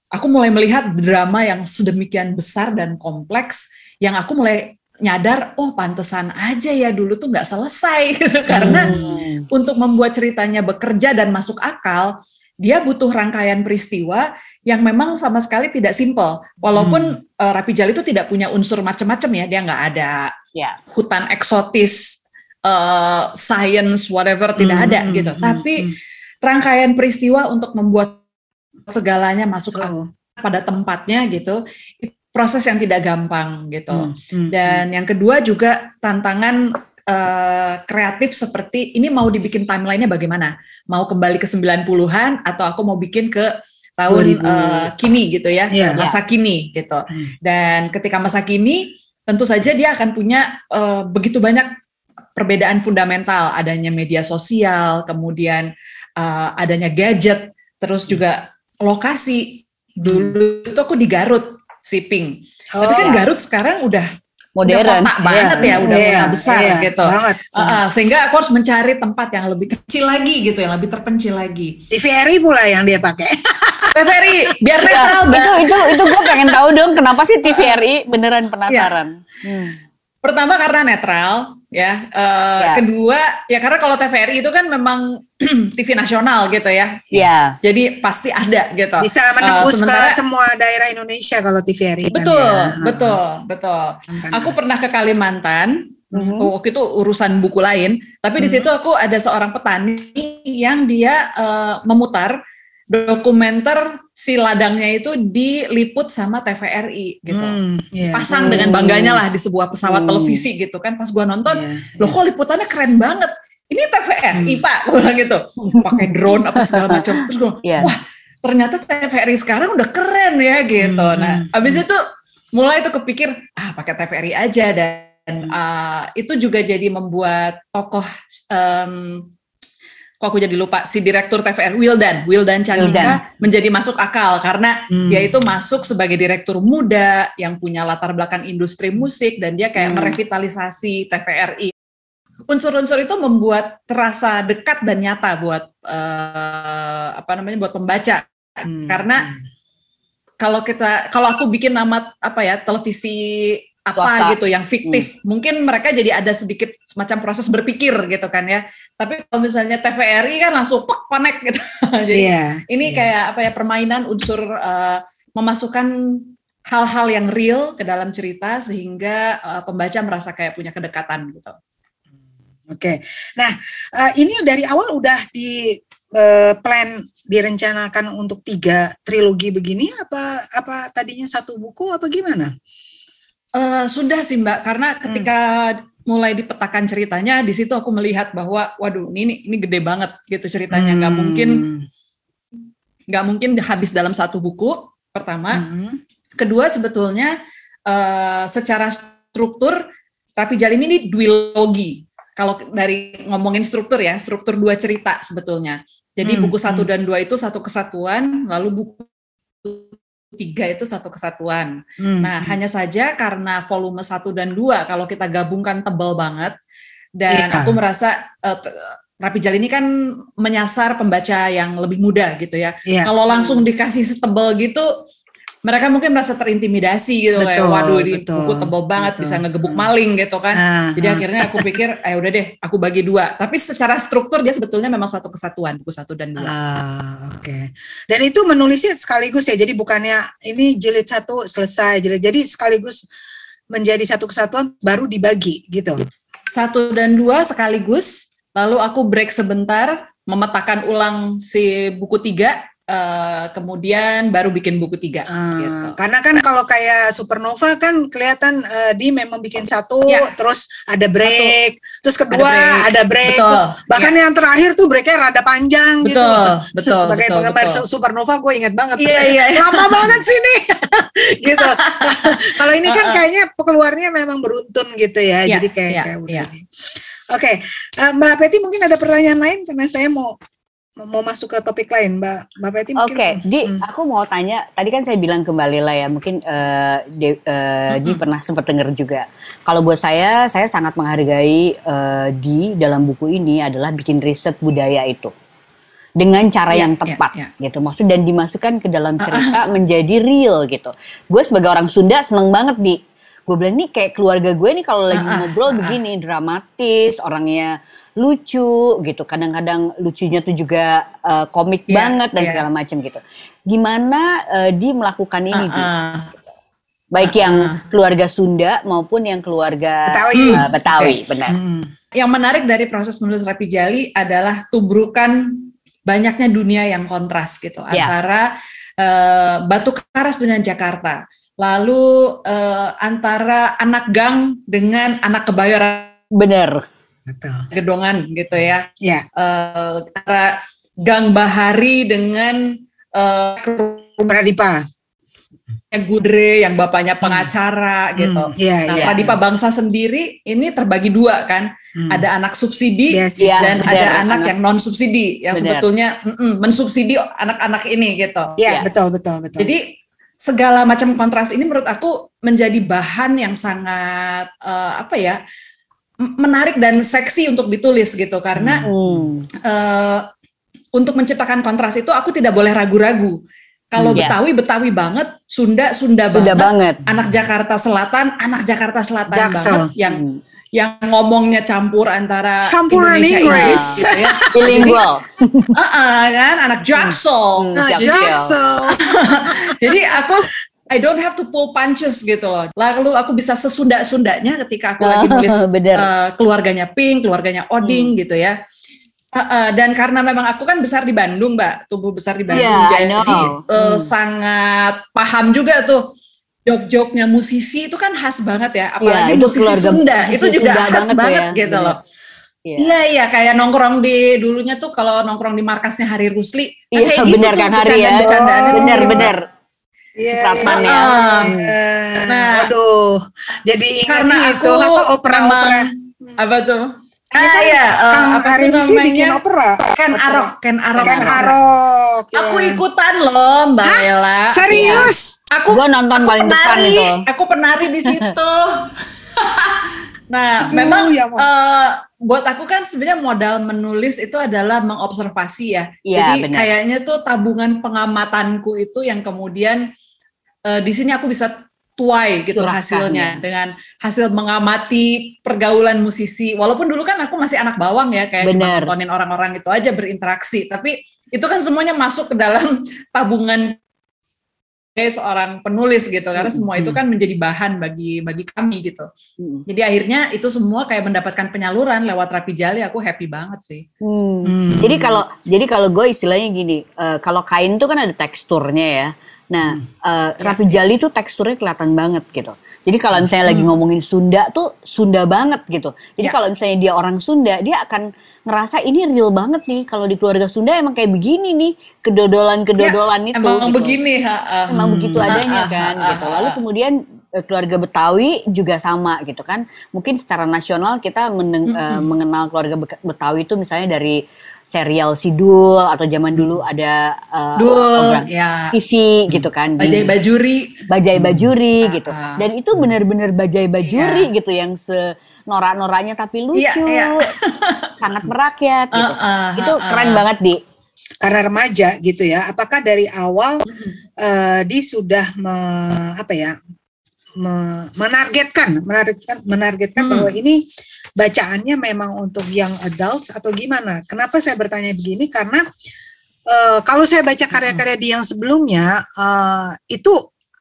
aku mulai melihat drama yang sedemikian besar dan kompleks yang aku mulai nyadar oh pantesan aja ya dulu tuh nggak selesai [LAUGHS] gitu karena hmm. untuk membuat ceritanya bekerja dan masuk akal dia butuh rangkaian peristiwa yang memang sama sekali tidak simpel walaupun hmm. uh, Rapi Jali itu tidak punya unsur macam-macam ya dia nggak ada yeah. hutan eksotis uh, science whatever tidak hmm. ada gitu hmm. tapi hmm. rangkaian peristiwa untuk membuat segalanya masuk oh. pada tempatnya gitu proses yang tidak gampang gitu. Hmm, hmm, Dan hmm. yang kedua juga tantangan uh, kreatif seperti ini mau dibikin timelinenya bagaimana? Mau kembali ke 90-an atau aku mau bikin ke tahun uh, kini gitu ya, yeah. masa kini gitu. Hmm. Dan ketika masa kini tentu saja dia akan punya uh, begitu banyak perbedaan fundamental, adanya media sosial, kemudian uh, adanya gadget, terus juga lokasi. Dulu itu aku di Garut shipping. Oh. Tapi kan Garut sekarang udah modern udah kota banget yeah, ya, udah yeah, kota besar yeah, gitu. Banget. Uh, uh, sehingga aku harus mencari tempat yang lebih kecil lagi gitu, yang lebih terpencil lagi. TVRI pula yang dia pakai. TVRI biar ya, itu itu itu gue pengen tahu dong kenapa sih TVRI beneran penasaran. Ya. Hmm. Pertama karena netral, ya. Uh, ya. Kedua ya karena kalau TVRI itu kan memang [CLEARS THROAT] TV nasional gitu ya. Iya. Jadi pasti ada gitu. Bisa menembus uh, sementara, ke semua daerah Indonesia kalau TVRI. Betul, kan ya. betul, betul. Aku pernah ke Kalimantan. Mm-hmm. Waktu itu urusan buku lain, tapi mm-hmm. di situ aku ada seorang petani yang dia uh, memutar dokumenter si ladangnya itu diliput sama TVRI gitu. Hmm, yeah. Pasang hmm. dengan bangganya lah di sebuah pesawat hmm. televisi gitu kan. Pas gua nonton, yeah, loh kok liputannya keren banget. Ini TVRI hmm. Pak, gua bilang gitu. Pakai drone apa segala [LAUGHS] macam. Terus gua, yeah. wah ternyata TVRI sekarang udah keren ya gitu. Hmm. Nah, abis itu mulai itu kepikir, ah pakai TVRI aja dan uh, itu juga jadi membuat tokoh um, kok aku jadi lupa si direktur TVR Wildan Wildan Chandra menjadi masuk akal karena hmm. dia itu masuk sebagai direktur muda yang punya latar belakang industri musik dan dia kayak hmm. merevitalisasi TVRI unsur-unsur itu membuat terasa dekat dan nyata buat uh, apa namanya buat pembaca hmm. karena hmm. kalau kita kalau aku bikin nama apa ya televisi apa Swasta. gitu yang fiktif. Hmm. Mungkin mereka jadi ada sedikit semacam proses berpikir gitu kan ya. Tapi kalau misalnya TVRI kan langsung pek panek gitu. [LAUGHS] jadi yeah, ini yeah. kayak apa ya permainan unsur uh, memasukkan hal-hal yang real ke dalam cerita sehingga uh, pembaca merasa kayak punya kedekatan gitu. Oke. Okay. Nah, uh, ini dari awal udah di uh, plan direncanakan untuk tiga trilogi begini apa apa tadinya satu buku apa gimana? Uh, sudah sih Mbak, karena hmm. ketika hmm. mulai dipetakan ceritanya, di situ aku melihat bahwa, waduh, ini ini gede banget gitu ceritanya, nggak hmm. mungkin nggak mungkin habis dalam satu buku. Pertama, hmm. kedua sebetulnya uh, secara struktur Rapi Jalin ini duologi. Kalau dari ngomongin struktur ya, struktur dua cerita sebetulnya. Jadi hmm. buku satu hmm. dan dua itu satu kesatuan, lalu buku tiga itu satu kesatuan. Hmm. Nah, hanya saja karena volume satu dan dua kalau kita gabungkan tebal banget dan yeah. aku merasa uh, Rapi Jali ini kan menyasar pembaca yang lebih muda gitu ya. Yeah. Kalau langsung dikasih setebal gitu mereka mungkin merasa terintimidasi gitu betul, kayak waduh ini betul, buku tebal banget betul. bisa ngegebuk maling gitu kan. Uh, Jadi uh. akhirnya aku pikir [LAUGHS] eh udah deh aku bagi dua. Tapi secara struktur dia sebetulnya memang satu kesatuan buku satu dan dua. Uh, Oke. Okay. Dan itu menulisnya sekaligus ya. Jadi bukannya ini jilid satu selesai jilid. Jadi sekaligus menjadi satu kesatuan baru dibagi gitu. Satu dan dua sekaligus. Lalu aku break sebentar memetakan ulang si buku tiga Uh, kemudian baru bikin buku tiga. Uh, gitu. Karena kan kalau kayak Supernova kan kelihatan uh, di memang bikin satu, ya. terus ada break, satu. terus kedua ada break, ada break terus bahkan ya. yang terakhir tuh breaknya rada panjang betul, gitu. Betul. [LAUGHS] Sebagai betul, penggemar betul. Supernova gue inget banget. Iya, [LAUGHS] iya, iya. Lama banget sih nih. [LAUGHS] gitu. kalau ini kan kayaknya keluarnya memang beruntun gitu ya, ya jadi kayak ya, kayak udah. Ya. Oke, okay. uh, Mbak Peti mungkin ada pertanyaan lain karena saya mau mau masuk ke topik lain, Mbak Mbak Peti Oke, okay. Di, hmm. aku mau tanya. Tadi kan saya bilang kembali lah ya, mungkin uh, de, uh, hmm. Di pernah sempat dengar juga. Kalau buat saya, saya sangat menghargai uh, Di dalam buku ini adalah bikin riset budaya itu dengan cara yeah, yang iya, tepat yeah, yeah. gitu. Maksud dan dimasukkan ke dalam cerita menjadi real gitu. Gue sebagai orang Sunda seneng banget di gue bilang nih kayak keluarga gue nih kalau lagi ngobrol begini dramatis orangnya lucu gitu kadang-kadang lucunya tuh juga uh, komik yeah, banget dan yeah. segala macam gitu gimana uh, di melakukan ini uh, uh. baik uh, yang keluarga Sunda maupun yang keluarga Betawi, uh, Betawi okay. benar hmm. yang menarik dari proses menulis Rapi Jali adalah tubrukan banyaknya dunia yang kontras gitu yeah. antara uh, Batu Karas dengan Jakarta lalu uh, antara anak gang dengan anak kebayoran benar betul gedongan gitu ya ya uh, antara gang bahari dengan uh, Pradipa Gudre yang bapaknya hmm. pengacara hmm. gitu. yeah, nah, yeah, Pradipa yeah. Bangsa sendiri ini terbagi dua kan. Hmm. Ada anak subsidi yes, dan bener, ada anak, anak yang non subsidi yang bener. sebetulnya mm -mm, mensubsidi anak-anak ini gitu. Iya, yeah, yeah. betul betul betul. Jadi segala macam kontras ini menurut aku menjadi bahan yang sangat uh, apa ya menarik dan seksi untuk ditulis gitu karena hmm. uh, untuk menciptakan kontras itu aku tidak boleh ragu-ragu kalau yeah. Betawi Betawi banget, Sunda Sunda, Sunda banget, banget, anak Jakarta Selatan anak Jakarta Selatan Jaksel. banget yang hmm yang ngomongnya campur antara Campuran Indonesia Inggris gitu ya. [LAUGHS] bilingual. [LAUGHS] uh -uh, kan anak Jaksel. Hmm, nah, Jaksel. [LAUGHS] Jadi aku I don't have to pull punches gitu loh. Lalu aku bisa sesunda-sundanya ketika aku lagi nulis [LAUGHS] uh, keluarganya Pink, keluarganya Oding hmm. gitu ya. Uh, uh, dan karena memang aku kan besar di Bandung, Mbak, tubuh besar di Bandung, yeah, jadi uh, hmm. sangat paham juga tuh jok-joknya musisi itu kan khas banget ya, apalagi ya, musisi Sunda musisi itu juga Sunda khas banget ya. gitu loh. Iya. iya iya kayak nongkrong di dulunya tuh kalau nongkrong di markasnya Hari Rusli iya, kayak gitu bener kan Hari ya bercandaan oh. bener bener Iya, yeah, ya. Nah, waduh. Jadi ingat karena itu apa opera-opera. Apa tuh? Ah, kan iya, uh, Kang apa Ari sih bikin opera. Ken Arok, Ken Arok. Ken Arok. Ya. Aku ikutan loh, Mbak Hah? Ella. Serius? Ya. Aku gua nonton paling penari, depan itu. Aku penari di situ. [LAUGHS] nah, Aduh, memang ya, uh, buat aku kan sebenarnya modal menulis itu adalah mengobservasi ya. ya Jadi bener. kayaknya tuh tabungan pengamatanku itu yang kemudian uh, di sini aku bisa tuai gitu Surahkan, hasilnya ya. dengan hasil mengamati pergaulan musisi. Walaupun dulu kan aku masih anak bawang ya kayak Bener. cuma nontonin orang-orang itu aja berinteraksi, tapi itu kan semuanya masuk ke dalam [LAUGHS] tabungan seorang penulis gitu karena semua itu kan menjadi bahan bagi bagi kami gitu. Jadi akhirnya itu semua kayak mendapatkan penyaluran lewat Rapi Jali aku happy banget sih. Hmm. Hmm. Jadi kalau jadi kalau gue istilahnya gini, uh, kalau kain tuh kan ada teksturnya ya. Nah, hmm. uh, rapi jali tuh teksturnya kelihatan banget gitu. Jadi kalau misalnya hmm. lagi ngomongin Sunda tuh Sunda banget gitu. Jadi ya. kalau misalnya dia orang Sunda, dia akan ngerasa ini real banget nih. Kalau di keluarga Sunda emang kayak begini nih, kedodolan-kedodolan ya, itu. Emang gitu. begini, ha, uh, Emang hmm. begitu adanya ha, kan, ha, ha, gitu. Lalu kemudian keluarga Betawi juga sama gitu kan. Mungkin secara nasional kita meneng, mm -hmm. uh, mengenal keluarga Betawi itu misalnya dari serial Sidul atau zaman dulu ada uh, Dul, ya. TV gitu kan. Bajai Bajuri. Bajai Bajuri hmm. gitu. Dan itu benar-benar Bajai Bajuri yeah. gitu yang se norak-noraknya tapi lucu. Yeah, yeah. sangat merakyat [LAUGHS] gitu. Uh, uh, itu uh, keren banget di karena remaja gitu ya. Apakah dari awal uh, di sudah me, apa ya menargetkan menargetkan menargetkan hmm. bahwa ini bacaannya memang untuk young adults atau gimana? Kenapa saya bertanya begini? Karena uh, kalau saya baca karya-karya di yang sebelumnya uh, itu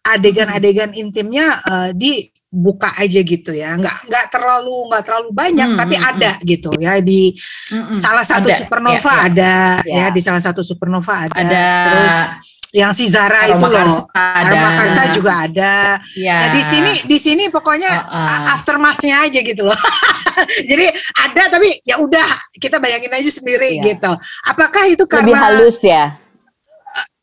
adegan-adegan intimnya uh, di buka aja gitu ya nggak nggak terlalu nggak terlalu banyak hmm, tapi hmm, ada hmm. gitu ya di hmm, salah satu ada, supernova ya, ya. ada ya. ya di salah satu supernova ada, ada terus yang si Zara Aroma itu loh. Aroma Karsa juga ada. Ya. Nah, di sini di sini pokoknya uh -uh. aftermathnya aja gitu loh. [LAUGHS] Jadi ada tapi ya udah kita bayangin aja sendiri ya. gitu. Apakah itu karena lebih halus ya?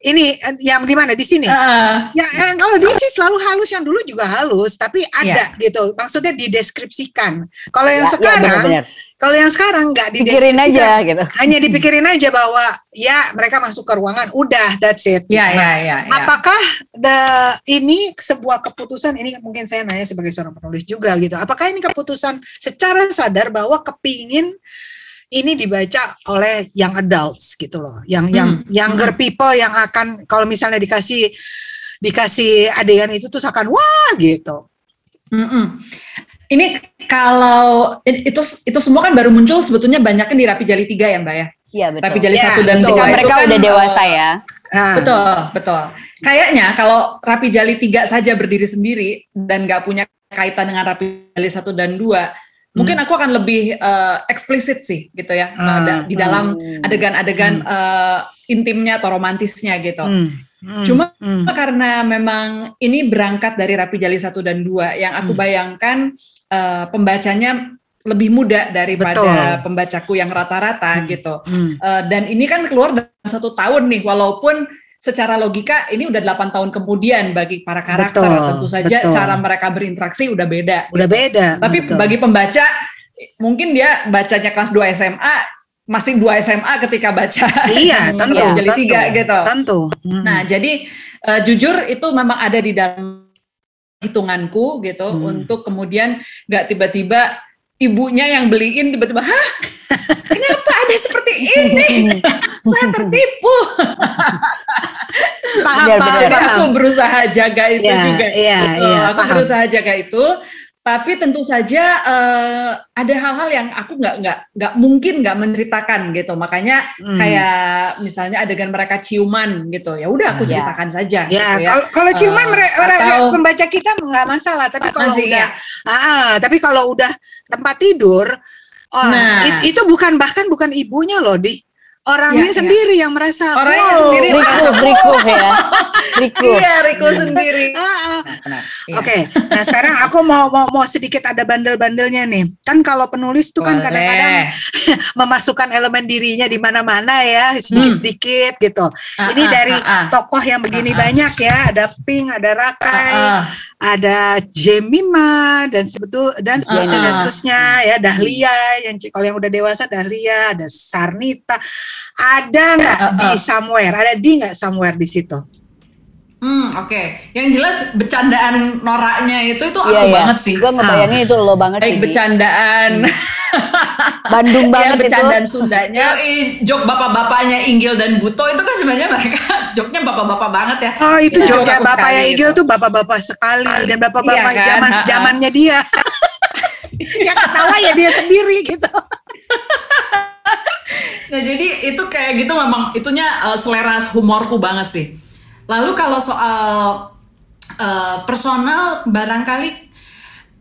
ini yang di mana di sini? Uh, ya yang kalau di sini selalu halus yang dulu juga halus, tapi ada yeah. gitu. Maksudnya dideskripsikan. Kalau yang ya, sekarang, -bener. Kalau yang sekarang nggak dideskripsikan, aja gitu. Hanya dipikirin aja bahwa ya mereka masuk ke ruangan, udah that's it. Ya, gitu. ya, ya, ya. Apakah the, ini sebuah keputusan ini mungkin saya nanya sebagai seorang penulis juga gitu. Apakah ini keputusan secara sadar bahwa kepingin ini dibaca oleh young adults gitu loh, yang hmm. yang younger hmm. people yang akan kalau misalnya dikasih dikasih adegan itu tuh akan wah gitu. Hmm. Ini kalau itu itu semua kan baru muncul sebetulnya banyaknya di Rapi Jali 3 ya Mbak ya? Iya betul. Rapi Jali ya, 1 dan tiga mereka kan, udah dewasa ya. Nah. Betul, betul. Kayaknya kalau Rapi Jali 3 saja berdiri sendiri dan nggak punya kaitan dengan Rapi Jali 1 dan 2, mungkin hmm. aku akan lebih uh, eksplisit sih gitu ya uh, di dalam hmm. adegan-adegan hmm. uh, intimnya atau romantisnya gitu. Hmm. Hmm. Cuma hmm. karena memang ini berangkat dari Rapi Jali 1 dan 2 yang aku hmm. bayangkan uh, pembacanya lebih muda daripada Betul. pembacaku yang rata-rata hmm. gitu. Hmm. Uh, dan ini kan keluar dalam satu tahun nih walaupun secara logika ini udah 8 tahun kemudian bagi para karakter betul, tentu saja betul. cara mereka berinteraksi udah beda. Udah beda. Tapi betul. bagi pembaca mungkin dia bacanya kelas 2 SMA masih 2 SMA ketika baca. Iya, [LAUGHS] tentu. jadi tentu, tiga gitu. Tentu. Hmm. Nah, jadi uh, jujur itu memang ada di dalam hitunganku gitu hmm. untuk kemudian nggak tiba-tiba ibunya yang beliin tiba-tiba hah kenapa ada seperti ini [LAUGHS] saya tertipu paham, benar, paham, paham. aku berusaha jaga itu ya, juga ya, ya, aku paham. berusaha jaga itu tapi tentu saja uh, ada hal-hal yang aku nggak nggak nggak mungkin nggak menceritakan gitu makanya hmm. kayak misalnya adegan mereka ciuman gitu ya udah aku ah, ya. ceritakan ya. saja ya, gitu ya. kalau ciuman uh, mereka atau, pembaca kita nggak masalah tapi kalau udah ya. ah, tapi kalau udah tempat tidur oh, nah. it, itu bukan bahkan bukan ibunya loh di orangnya ya, sendiri ya. yang merasa orangnya wow. sendiri Riku, Riku ya [LAUGHS] Riku iya Riku sendiri [LAUGHS] ah, ah. Nah, oke okay. nah sekarang aku mau mau mau sedikit ada bandel-bandelnya nih kan kalau penulis tuh kan kadang-kadang [LAUGHS] memasukkan elemen dirinya di mana-mana ya sedikit-sedikit hmm. gitu uh, ini uh, dari uh, uh. tokoh yang begini uh, uh. banyak ya ada Pink ada Rakai uh, uh. ada Jemima dan sebetul dan seterusnya uh, uh. dan seterusnya ya Dahlia yang kalau yang udah dewasa Dahlia ada Sarnita ada nggak uh, uh. di somewhere? Ada di nggak somewhere di situ? Hmm, oke. Okay. Yang jelas bercandaan noraknya itu itu aku yeah, banget sih. Gue ngebayangin ah. itu lo banget Baik sih. bercandaan. [LAUGHS] Bandung banget ya, bercandaan itu. Sundanya. [LAUGHS] jok bapak-bapaknya Inggil dan Buto itu kan sebenarnya mereka joknya bapak-bapak banget ya. Oh, itu ya, joknya bapaknya Inggil tuh bapak-bapak sekali dan bapak-bapak iya kan? zaman zamannya dia. [LAUGHS] yang ketawa ya dia sendiri gitu. Nah jadi itu kayak gitu memang itunya uh, selera humorku banget sih. Lalu kalau soal uh, personal barangkali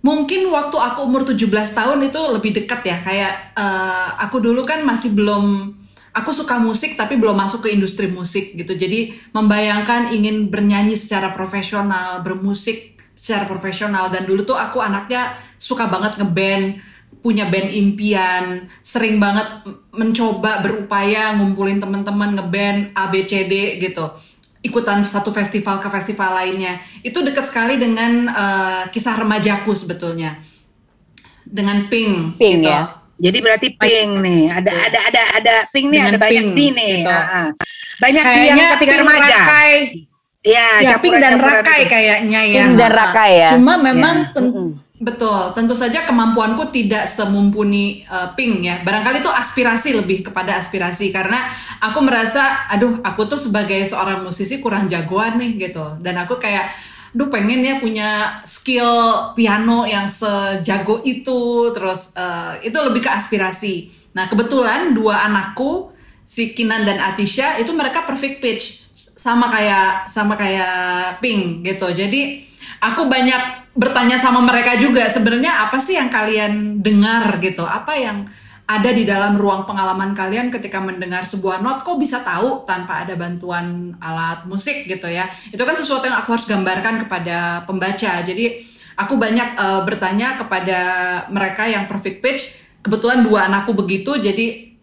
mungkin waktu aku umur 17 tahun itu lebih dekat ya kayak uh, aku dulu kan masih belum aku suka musik tapi belum masuk ke industri musik gitu. Jadi membayangkan ingin bernyanyi secara profesional, bermusik secara profesional dan dulu tuh aku anaknya suka banget ngeband punya band impian, sering banget mencoba berupaya ngumpulin teman-teman ngeband ABCD gitu. ikutan satu festival ke festival lainnya. Itu dekat sekali dengan uh, kisah remajaku sebetulnya. Dengan Pink, Pink gitu. ya. Jadi berarti pink nih, ada ada ada ada pink nih, Dengan ada banyak pink, di nih. gitu. Banyak Kayaknya yang ketika Pink remaja. Rakai, Iya, ya Pink dan Rakai itu. kayaknya ya. Pink dan Rakai ya. Cuma memang Ya. ten- Mm-mm. betul, tentu saja kemampuanku tidak semumpuni uh, Pink ya. Barangkali itu aspirasi lebih kepada aspirasi karena aku merasa, aduh, aku tuh sebagai seorang musisi kurang jagoan nih gitu. Dan aku kayak duh pengen ya punya skill piano yang sejago itu terus uh, itu lebih ke aspirasi nah kebetulan dua anakku si Kinan dan Atisha itu mereka perfect pitch. Sama kayak sama kayak Pink gitu. Jadi aku banyak bertanya sama mereka juga sebenarnya apa sih yang kalian dengar gitu? Apa yang ada di dalam ruang pengalaman kalian ketika mendengar sebuah not? Kok bisa tahu tanpa ada bantuan alat musik gitu ya? Itu kan sesuatu yang aku harus gambarkan kepada pembaca. Jadi aku banyak eh, bertanya kepada mereka yang perfect pitch. Kebetulan dua anakku begitu jadi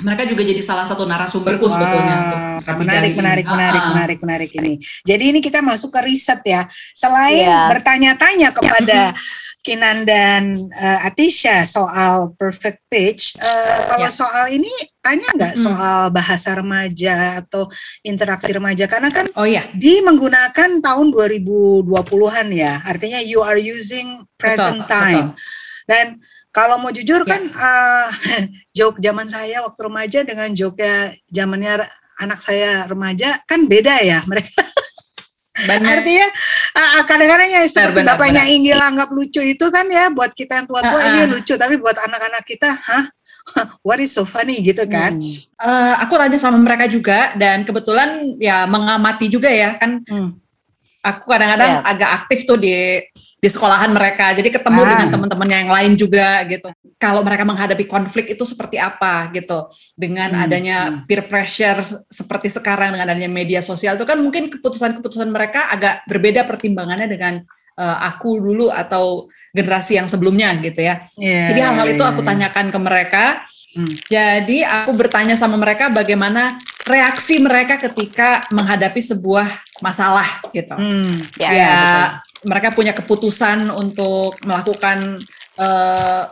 mereka juga jadi salah satu narasumberku sebetulnya Wah, Rapi menarik, ini. menarik, menarik, Ah, ah. menarik, menarik ini. Jadi ini kita masuk ke riset ya. Selain Iya. bertanya-tanya [LAUGHS] kepada Kinan dan eh, Atisha soal perfect pitch, eh, kalau Ya. soal ini tanya nggak Mm-mm. soal bahasa remaja atau interaksi remaja? Karena kan oh iya di menggunakan tahun 2020-an ya, artinya you are using present Betul, time. betul. Dan kalau mau jujur Ya. kan eh, [LAUGHS] joke zaman saya waktu remaja dengan joke zamannya anak saya remaja kan beda ya mereka. Banyak. [LAUGHS] Artinya ah, kadang-kadang ya seperti benar, bapaknya benar. Inggil anggap lucu itu kan ya buat kita yang tua-tua Ah, ah. iya lucu tapi buat anak-anak kita hah [LAUGHS] what is so funny gitu kan. Hmm. Eh, aku tanya sama mereka juga dan kebetulan ya mengamati juga ya kan Hmm. aku kadang-kadang Ya. agak aktif tuh di di sekolahan mereka jadi ketemu Ah. dengan teman-teman yang lain juga gitu kalau mereka menghadapi konflik itu seperti apa gitu dengan Hmm, adanya peer pressure se- seperti sekarang dengan adanya media sosial itu kan mungkin keputusan-keputusan mereka agak berbeda pertimbangannya dengan eh, aku dulu atau generasi yang sebelumnya gitu ya Iya, jadi hal-hal itu iya, aku iya. tanyakan ke mereka. Hmm. Jadi aku bertanya sama mereka bagaimana reaksi mereka ketika menghadapi sebuah masalah gitu. Hmm, Ya, iya, Ya, betul. Mereka punya keputusan untuk melakukan eh,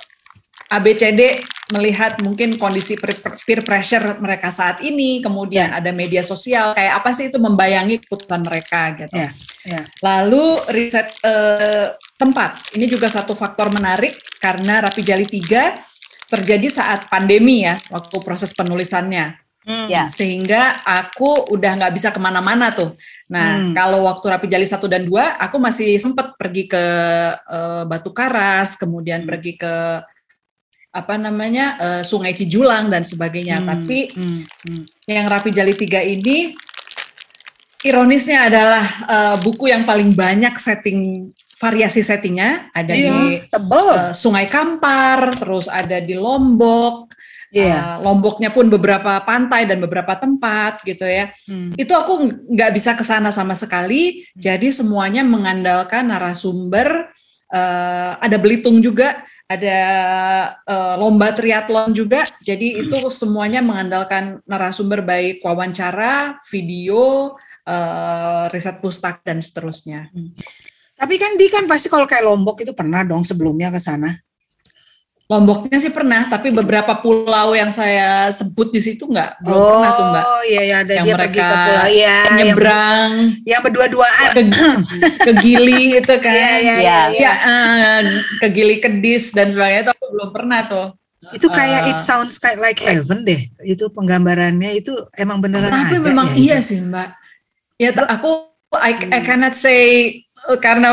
ABCD melihat mungkin kondisi peer, pressure mereka saat ini, kemudian ada media sosial, kayak apa sih itu membayangi keputusan mereka gitu. Ya, ya. Lalu riset eh, tempat, ini juga satu faktor menarik karena Rapi Jali 3 terjadi saat pandemi ya, waktu proses penulisannya. Hmm. Ya. Sehingga aku udah nggak bisa ke mana-mana tuh. Nah, Hmm. kalau waktu Rapi Jali 1 dan 2, aku masih sempat pergi ke eh, Batu Karas, kemudian Hmm. pergi ke apa namanya eh, Sungai Cijulang dan sebagainya. Hmm, Tapi hmm, hmm. yang Rapi Jali 3 ini ironisnya adalah eh, buku yang paling banyak setting variasi settingnya ada Iya, di tebel. eh, Sungai Kampar, terus ada di Lombok. Iya. Eh, Lomboknya pun beberapa pantai dan beberapa tempat gitu ya. Hmm. Itu aku nggak bisa ke sana sama sekali. Jadi semuanya mengandalkan narasumber. eh, ada Belitung juga, ada eh, lomba triathlon juga. Jadi itu semuanya mengandalkan narasumber baik wawancara, video, eh, riset pustaka dan seterusnya. Tapi kan di kan pasti kalau kayak Lombok itu pernah dong sebelumnya ke sana. Lomboknya sih pernah, tapi beberapa pulau yang saya sebut di situ nggak belum pernah tuh mbak. Oh iya iya ada Yang dia pergi mereka ke pulau ya, yang, Nyebrang yang berdua-duaan. ke, [LAUGHS] ke Gili itu kan, Iya iya Iya. iya. ya eh, ke Gili Kedis dan sebagainya itu aku belum pernah tuh. Itu kayak Eh, it sounds kayak like heaven deh. Itu penggambarannya itu emang beneran Tapi ada. memang ya, iya itu. sih mbak. Ya aku I, I cannot say karena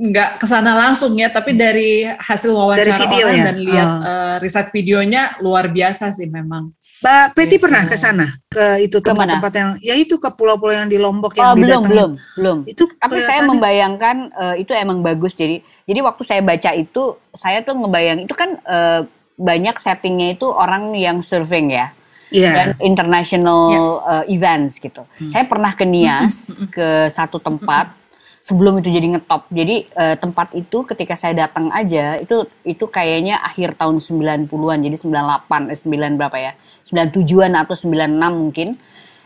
nggak ke sana langsung ya, tapi dari hasil wawancara Dari video orang ya? dan lihat Oh. eh, riset videonya luar biasa sih memang. Mbak Peti Gitu. pernah ke sana ke itu tempat-tempat yang ya itu ke pulau-pulau yang di Lombok Oh yang belum didatengin. belum belum. Itu Tapi saya membayangkan eh, itu emang bagus. Jadi jadi waktu saya baca itu saya tuh ngebayang itu kan eh, banyak settingnya itu orang yang surfing ya Iya. dan international eh, events gitu. Saya pernah ke Nias [LAUGHS] ke satu tempat sebelum itu jadi ngetop. Jadi eh, tempat itu ketika saya datang aja itu itu kayaknya akhir tahun 90-an jadi 98 eh 9 berapa ya? 97-an atau 96 mungkin.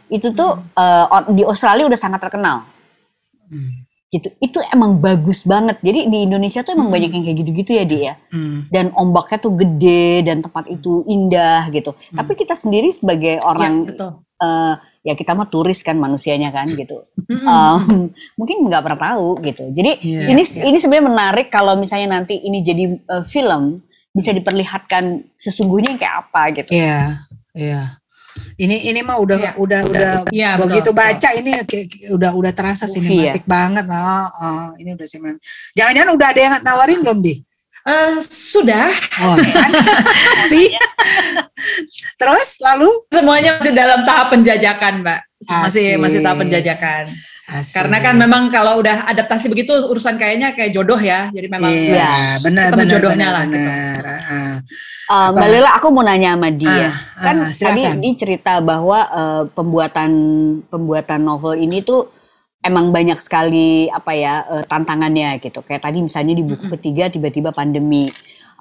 itu tuh hmm. uh, di Australia udah sangat terkenal. Hmm. Gitu. Itu emang bagus banget. Jadi di Indonesia tuh emang hmm. banyak yang kayak gitu-gitu ya dia. Ya. Hmm. Dan ombaknya tuh gede dan tempat itu indah gitu. Hmm. Tapi kita sendiri sebagai orang ya, betul. Uh, ya kita mah turis kan manusianya kan gitu. um, [LAUGHS] mungkin nggak pernah tahu gitu. Jadi yeah, ini yeah. ini sebenarnya menarik kalau misalnya nanti ini jadi uh, film bisa diperlihatkan sesungguhnya kayak apa gitu. Iya, yeah, iya. Yeah. Ini ini mah udah ya, udah udah ya, begitu betul, baca betul. ini kayak, udah udah terasa sinematik ya. banget. Oh, oh, ini udah sih. Jangan-jangan udah ada yang nawarin belum, Bi? Uh, sudah. Oh, kan? sih. Terus lalu semuanya masih dalam tahap penjajakan, Mbak. Masih Asik. masih tahap penjajakan. Asik. Karena kan memang kalau udah adaptasi begitu urusan kayaknya kayak jodoh ya. Jadi memang iya, benar benar jodohnya benar, lah gitu. benar. Gitu. Uh, Mbak Lela, aku mau nanya sama dia. Uh, kan uh, tadi ini cerita bahwa uh, pembuatan pembuatan novel ini tuh emang banyak sekali apa ya uh, tantangannya gitu. Kayak tadi misalnya di buku ketiga tiba-tiba pandemi,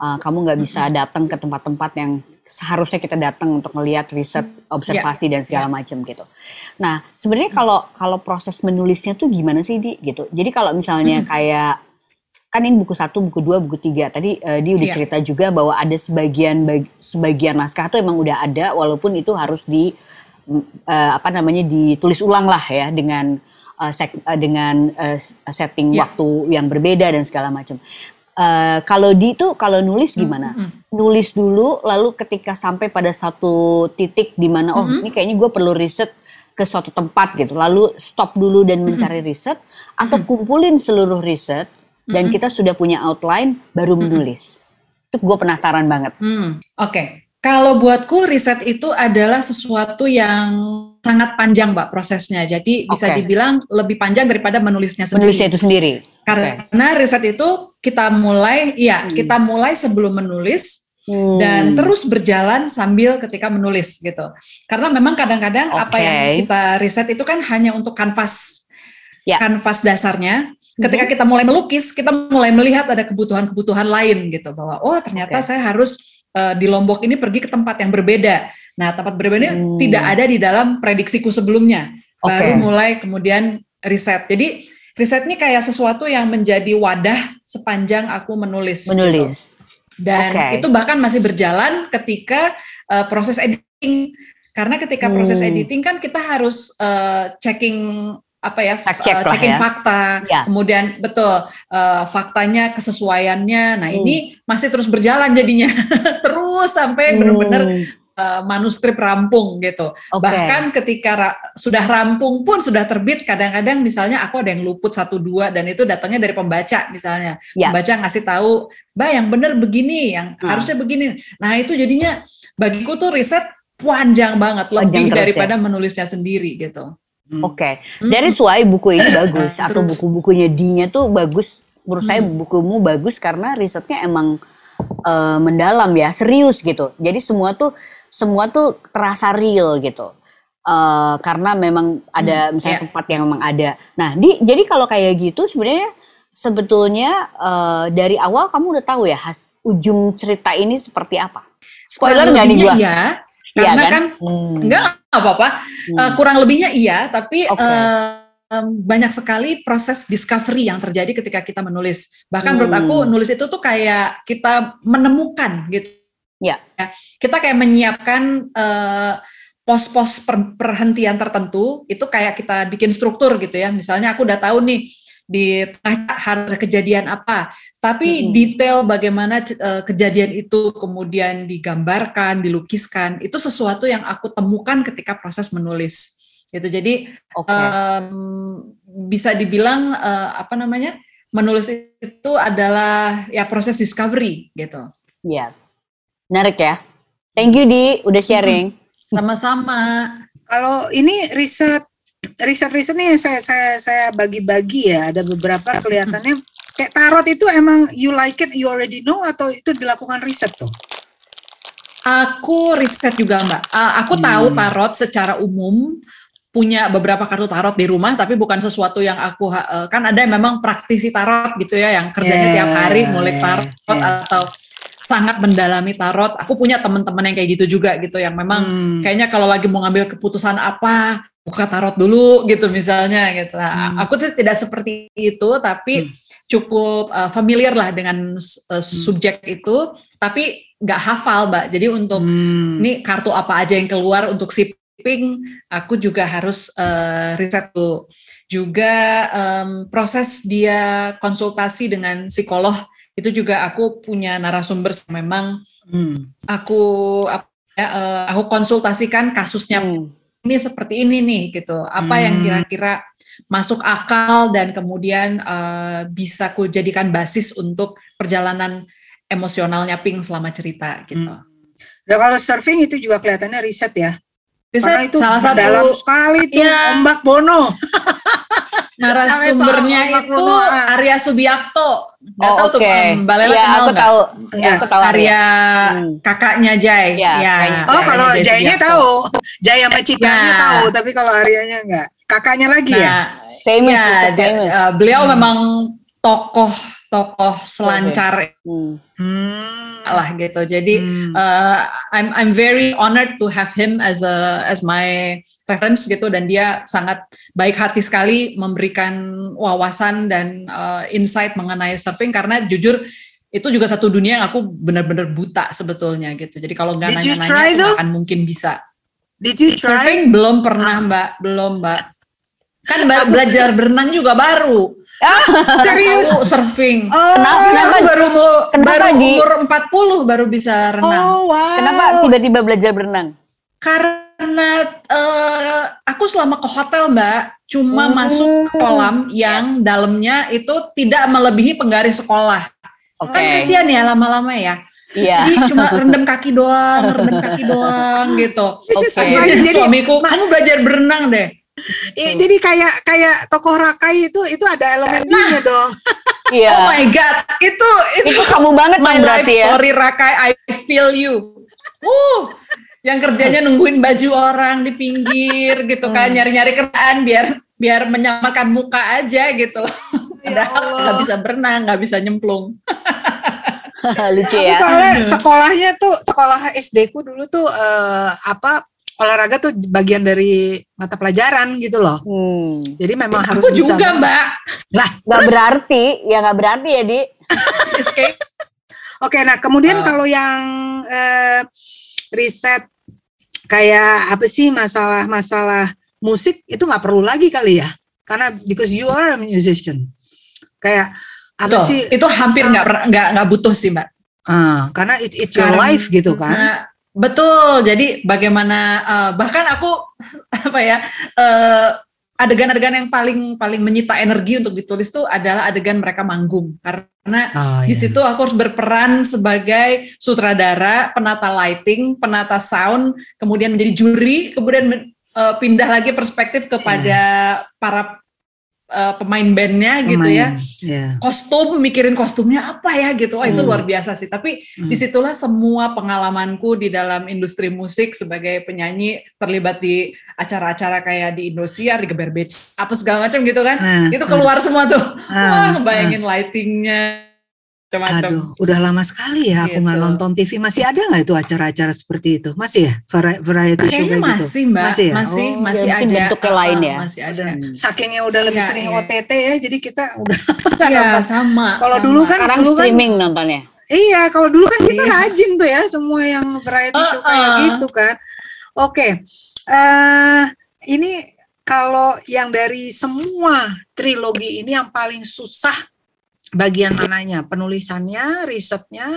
uh, kamu nggak bisa datang ke tempat-tempat yang seharusnya kita datang untuk melihat riset, observasi yeah. dan segala yeah. macam gitu. Nah, sebenarnya kalau kalau proses menulisnya tuh gimana sih di gitu. Jadi kalau misalnya kayak kan ini buku satu, buku dua, buku tiga. Tadi uh, dia udah yeah. cerita juga bahwa ada sebagian bag, sebagian naskah tuh emang udah ada, walaupun itu harus di uh, apa namanya ditulis ulang lah ya dengan uh, sek, uh, dengan uh, setting yeah. waktu yang berbeda dan segala macam. Uh, kalau di itu kalau nulis gimana? Mm -hmm. Nulis dulu, lalu ketika sampai pada satu titik di mana oh mm -hmm. ini kayaknya gue perlu riset ke suatu tempat gitu, lalu stop dulu dan mencari mm -hmm. riset, atau kumpulin seluruh riset dan mm-hmm. kita sudah punya outline baru menulis. Mm-hmm. Itu gue penasaran banget. Mm, Oke, okay. Kalau buatku riset itu adalah sesuatu yang sangat panjang, mbak prosesnya. Jadi bisa okay. dibilang lebih panjang daripada menulisnya sendiri. Menulisnya itu sendiri. Karena okay. riset itu kita mulai, ya hmm. kita mulai sebelum menulis. Hmm. dan terus berjalan sambil ketika menulis gitu. Karena memang kadang-kadang okay. apa yang kita riset itu kan hanya untuk kanvas, yeah. kanvas dasarnya. Ketika kita mulai melukis, kita mulai melihat ada kebutuhan-kebutuhan lain gitu bahwa oh ternyata okay. saya harus uh, di Lombok ini pergi ke tempat yang berbeda. Nah, tempat berbeda hmm. tidak ada di dalam prediksiku sebelumnya. Okay. Baru mulai kemudian riset. Jadi riset ini kayak sesuatu yang menjadi wadah sepanjang aku menulis. Gitu. Menulis. Gitu. Dan okay. itu bahkan masih berjalan ketika uh, proses editing. Karena ketika proses hmm. editing kan kita harus uh, checking apa ya check uh, checking ya. fakta ya. kemudian betul uh, faktanya kesesuaiannya nah hmm. ini masih terus berjalan jadinya [LAUGHS] terus sampai hmm. benar-benar uh, manuskrip rampung gitu okay. bahkan ketika ra sudah rampung pun sudah terbit kadang-kadang misalnya aku ada yang luput satu dua dan itu datangnya dari pembaca misalnya ya. pembaca ngasih tahu bah yang benar begini yang hmm. harusnya begini nah itu jadinya bagiku tuh riset panjang banget panjang lebih ya? daripada ya? menulisnya sendiri gitu. Oke, okay. dari suai buku ini [COUGHS] bagus atau buku-bukunya Dinya tuh bagus. Menurut hmm. saya bukumu bagus karena risetnya emang uh, mendalam ya, serius gitu. Jadi semua tuh semua tuh terasa real gitu. Uh, karena memang ada hmm, misalnya yeah. tempat yang memang ada. Nah, di jadi kalau kayak gitu sebenarnya sebetulnya uh, dari awal kamu udah tahu ya has, ujung cerita ini seperti apa. Spoiler nggak nih gua? Iya, Iya Karena kan, kan hmm. enggak apa-apa. Hmm. Uh, kurang lebihnya iya, tapi okay. uh, um, banyak sekali proses discovery yang terjadi ketika kita menulis. Bahkan hmm. menurut aku nulis itu tuh kayak kita menemukan gitu. Ya. ya kita kayak menyiapkan uh, pos-pos per perhentian tertentu itu kayak kita bikin struktur gitu ya. Misalnya aku udah tahu nih di tengah hari kejadian apa, tapi hmm. detail bagaimana uh, kejadian itu kemudian digambarkan, dilukiskan, itu sesuatu yang aku temukan ketika proses menulis. Gitu. Jadi okay. um, bisa dibilang uh, apa namanya? menulis itu adalah ya proses discovery gitu. Iya. Menarik ya. Thank you Di udah sharing. Sama-sama. Kalau ini riset riset-riset nih saya saya saya bagi-bagi ya ada beberapa kelihatannya kayak tarot itu emang you like it you already know atau itu dilakukan riset tuh aku riset juga mbak uh, aku hmm. tahu tarot secara umum punya beberapa kartu tarot di rumah tapi bukan sesuatu yang aku uh, kan ada yang memang praktisi tarot gitu ya yang kerjanya yeah, tiap hari ngulik tarot yeah. atau sangat mendalami tarot. Aku punya teman-teman yang kayak gitu juga gitu yang memang hmm. kayaknya kalau lagi mau ngambil keputusan apa buka tarot dulu gitu misalnya gitu. Nah, hmm. aku tuh tidak seperti itu tapi hmm. cukup uh, familiar lah dengan uh, subjek itu tapi nggak hafal mbak. Jadi untuk hmm. ini kartu apa aja yang keluar untuk si ping aku juga harus uh, riset tuh. Juga um, proses dia konsultasi dengan psikolog itu juga aku punya narasumber memang hmm. aku apa ya, uh, aku konsultasikan kasusnya hmm ini seperti ini nih gitu. Apa hmm. yang kira-kira masuk akal dan kemudian uh, bisa ku jadikan basis untuk perjalanan emosionalnya Pink selama cerita gitu. Hmm. Nah, kalau surfing itu juga kelihatannya riset ya. Karena itu salah satu dalam sekali tuh ya, ombak bono. [LAUGHS] narasumbernya itu Arya Subiakto. Gak oh, tahu okay. tuh um, Balela ya, kenal aku tahu. Ya, aku tahu Arya hmm. kakaknya Jai. Ya, ya. Oh, kalau Jainya tahu. Jai sama Citranya ya. tahu, tapi kalau Aryanya enggak. Kakaknya lagi ya? nah, ya? Famous ya, itu, famous. Uh, beliau hmm. memang tokoh tokoh selancar hmm. hmm. lah gitu. Jadi hmm. uh, I'm I'm very honored to have him as a as my reference gitu dan dia sangat baik hati sekali memberikan wawasan dan uh, insight mengenai surfing karena jujur itu juga satu dunia yang aku benar-benar buta sebetulnya gitu. Jadi kalau nggak nanya-nanya akan mungkin bisa. Did you try? Surfing belum pernah ah. mbak, belum mbak. Kan belajar berenang juga baru. Ah, [LAUGHS] serius? Surfing. Oh, kenapa? kenapa baru mau kenapa baru di... umur 40 baru bisa renang. Oh, wow. Kenapa tiba-tiba belajar berenang? Karena uh, aku selama ke hotel, Mbak, cuma hmm. masuk kolam yang yes. dalamnya itu tidak melebihi penggaris sekolah. Okay. Kan kasihan ya lama-lama ya. Iya. Jadi cuma [LAUGHS] rendam kaki doang, rendam kaki doang gitu. Oke. Okay. Jadi suamiku, kamu belajar berenang deh I, jadi kayak kayak tokoh Rakai itu itu ada elemen nah, dong. [LAUGHS] Iya. oh my god, itu itu, itu kamu banget my life ya. story Rakai I feel you. Uh, yang kerjanya [LAUGHS] nungguin baju orang di pinggir gitu kan, hmm. nyari-nyari kerjaan biar biar menyelamatkan muka aja gitu. Ya [LAUGHS] Padahal nggak bisa berenang, nggak bisa nyemplung. Lucu ya. soalnya sekolahnya tuh sekolah SD ku dulu tuh uh, apa olahraga tuh bagian dari mata pelajaran gitu loh. Hmm. Jadi memang Aku harus bisa. juga mbak. Lah, nggak berarti, ya nggak berarti ya di. [LAUGHS] Oke, nah kemudian uh. kalau yang eh, riset kayak apa sih masalah-masalah musik itu nggak perlu lagi kali ya? Karena because you are a musician. Kayak apa Tuh, sih? Itu hampir nggak uh, nggak nggak butuh sih mbak. Uh, karena it, it's your karena, life gitu kan. Betul. Jadi bagaimana uh, bahkan aku [LAUGHS] apa ya uh, adegan-adegan yang paling paling menyita energi untuk ditulis tuh adalah adegan mereka manggung karena oh, di situ aku harus berperan sebagai sutradara, penata lighting, penata sound, kemudian menjadi juri, kemudian uh, pindah lagi perspektif kepada yeah. para uh, pemain bandnya gitu ya yeah. kostum mikirin kostumnya apa ya gitu oh itu hmm. luar biasa sih tapi hmm. di situlah semua pengalamanku di dalam industri musik sebagai penyanyi terlibat di acara-acara kayak di Indosiar di Geber Beach apa segala macam gitu kan nah, itu keluar nah. semua tuh nah, wah bayangin nah. lightingnya macam-macam. Aduh, udah lama sekali ya aku nggak gitu. nonton TV. Masih ada nggak itu acara-acara seperti itu? Masih ya? variety show kayak masih, gitu? Mbak. Masih ya? Masih, oh, masih ya, ada. bentuknya uh, lain ya? Masih ada. Hmm. Sakingnya udah lebih ya, sering ya. OTT ya, jadi kita udah [LAUGHS] Iya, sama. Kalau dulu kan Sekarang dulu kan streaming nontonnya. Iya, kalau dulu kan kita iya. rajin tuh ya semua yang variety show uh, uh. kayak gitu kan. Oke. Okay. Uh, eh, ini kalau yang dari semua trilogi ini yang paling susah bagian mananya penulisannya risetnya.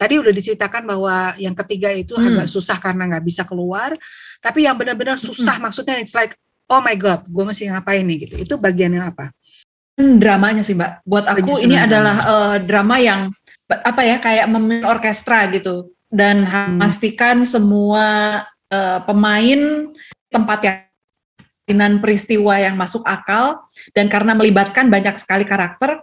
Tadi udah diceritakan bahwa yang ketiga itu hmm. agak susah karena nggak bisa keluar. Tapi yang benar-benar susah hmm. maksudnya it's like oh my god gue mesti ngapain nih gitu. Itu bagian yang apa? Hmm, dramanya sih mbak. Buat aku ini adalah uh, drama yang apa ya kayak memimpin orkestra gitu. Dan hmm. memastikan semua uh, pemain tempat yang peristiwa yang masuk akal dan karena melibatkan banyak sekali karakter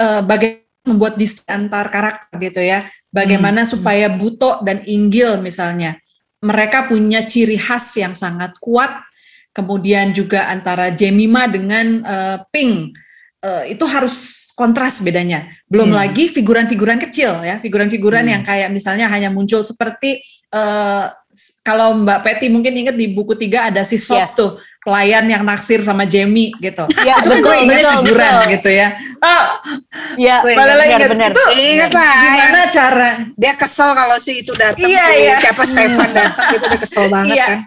uh, bagaimana membuat dis antar karakter gitu ya. Bagaimana hmm. supaya Buto dan Inggil misalnya mereka punya ciri khas yang sangat kuat. Kemudian juga antara Jemima dengan uh, Pink uh, itu harus kontras bedanya. Belum yeah. lagi figuran-figuran kecil ya, figuran-figuran hmm. yang kayak misalnya hanya muncul seperti uh, kalau Mbak Peti mungkin ingat di buku tiga ada si Sop yes. tuh pelayan yang naksir sama Jamie gitu. Ya, itu betul, kan betul, figuran betul. gitu ya. Oh, ya, benar, benar, benar. Itu ingat lah. Gimana ya. cara? Dia kesel kalau si itu datang. Iya, iya. Siapa Stefan datang itu udah kesel banget iya, kan.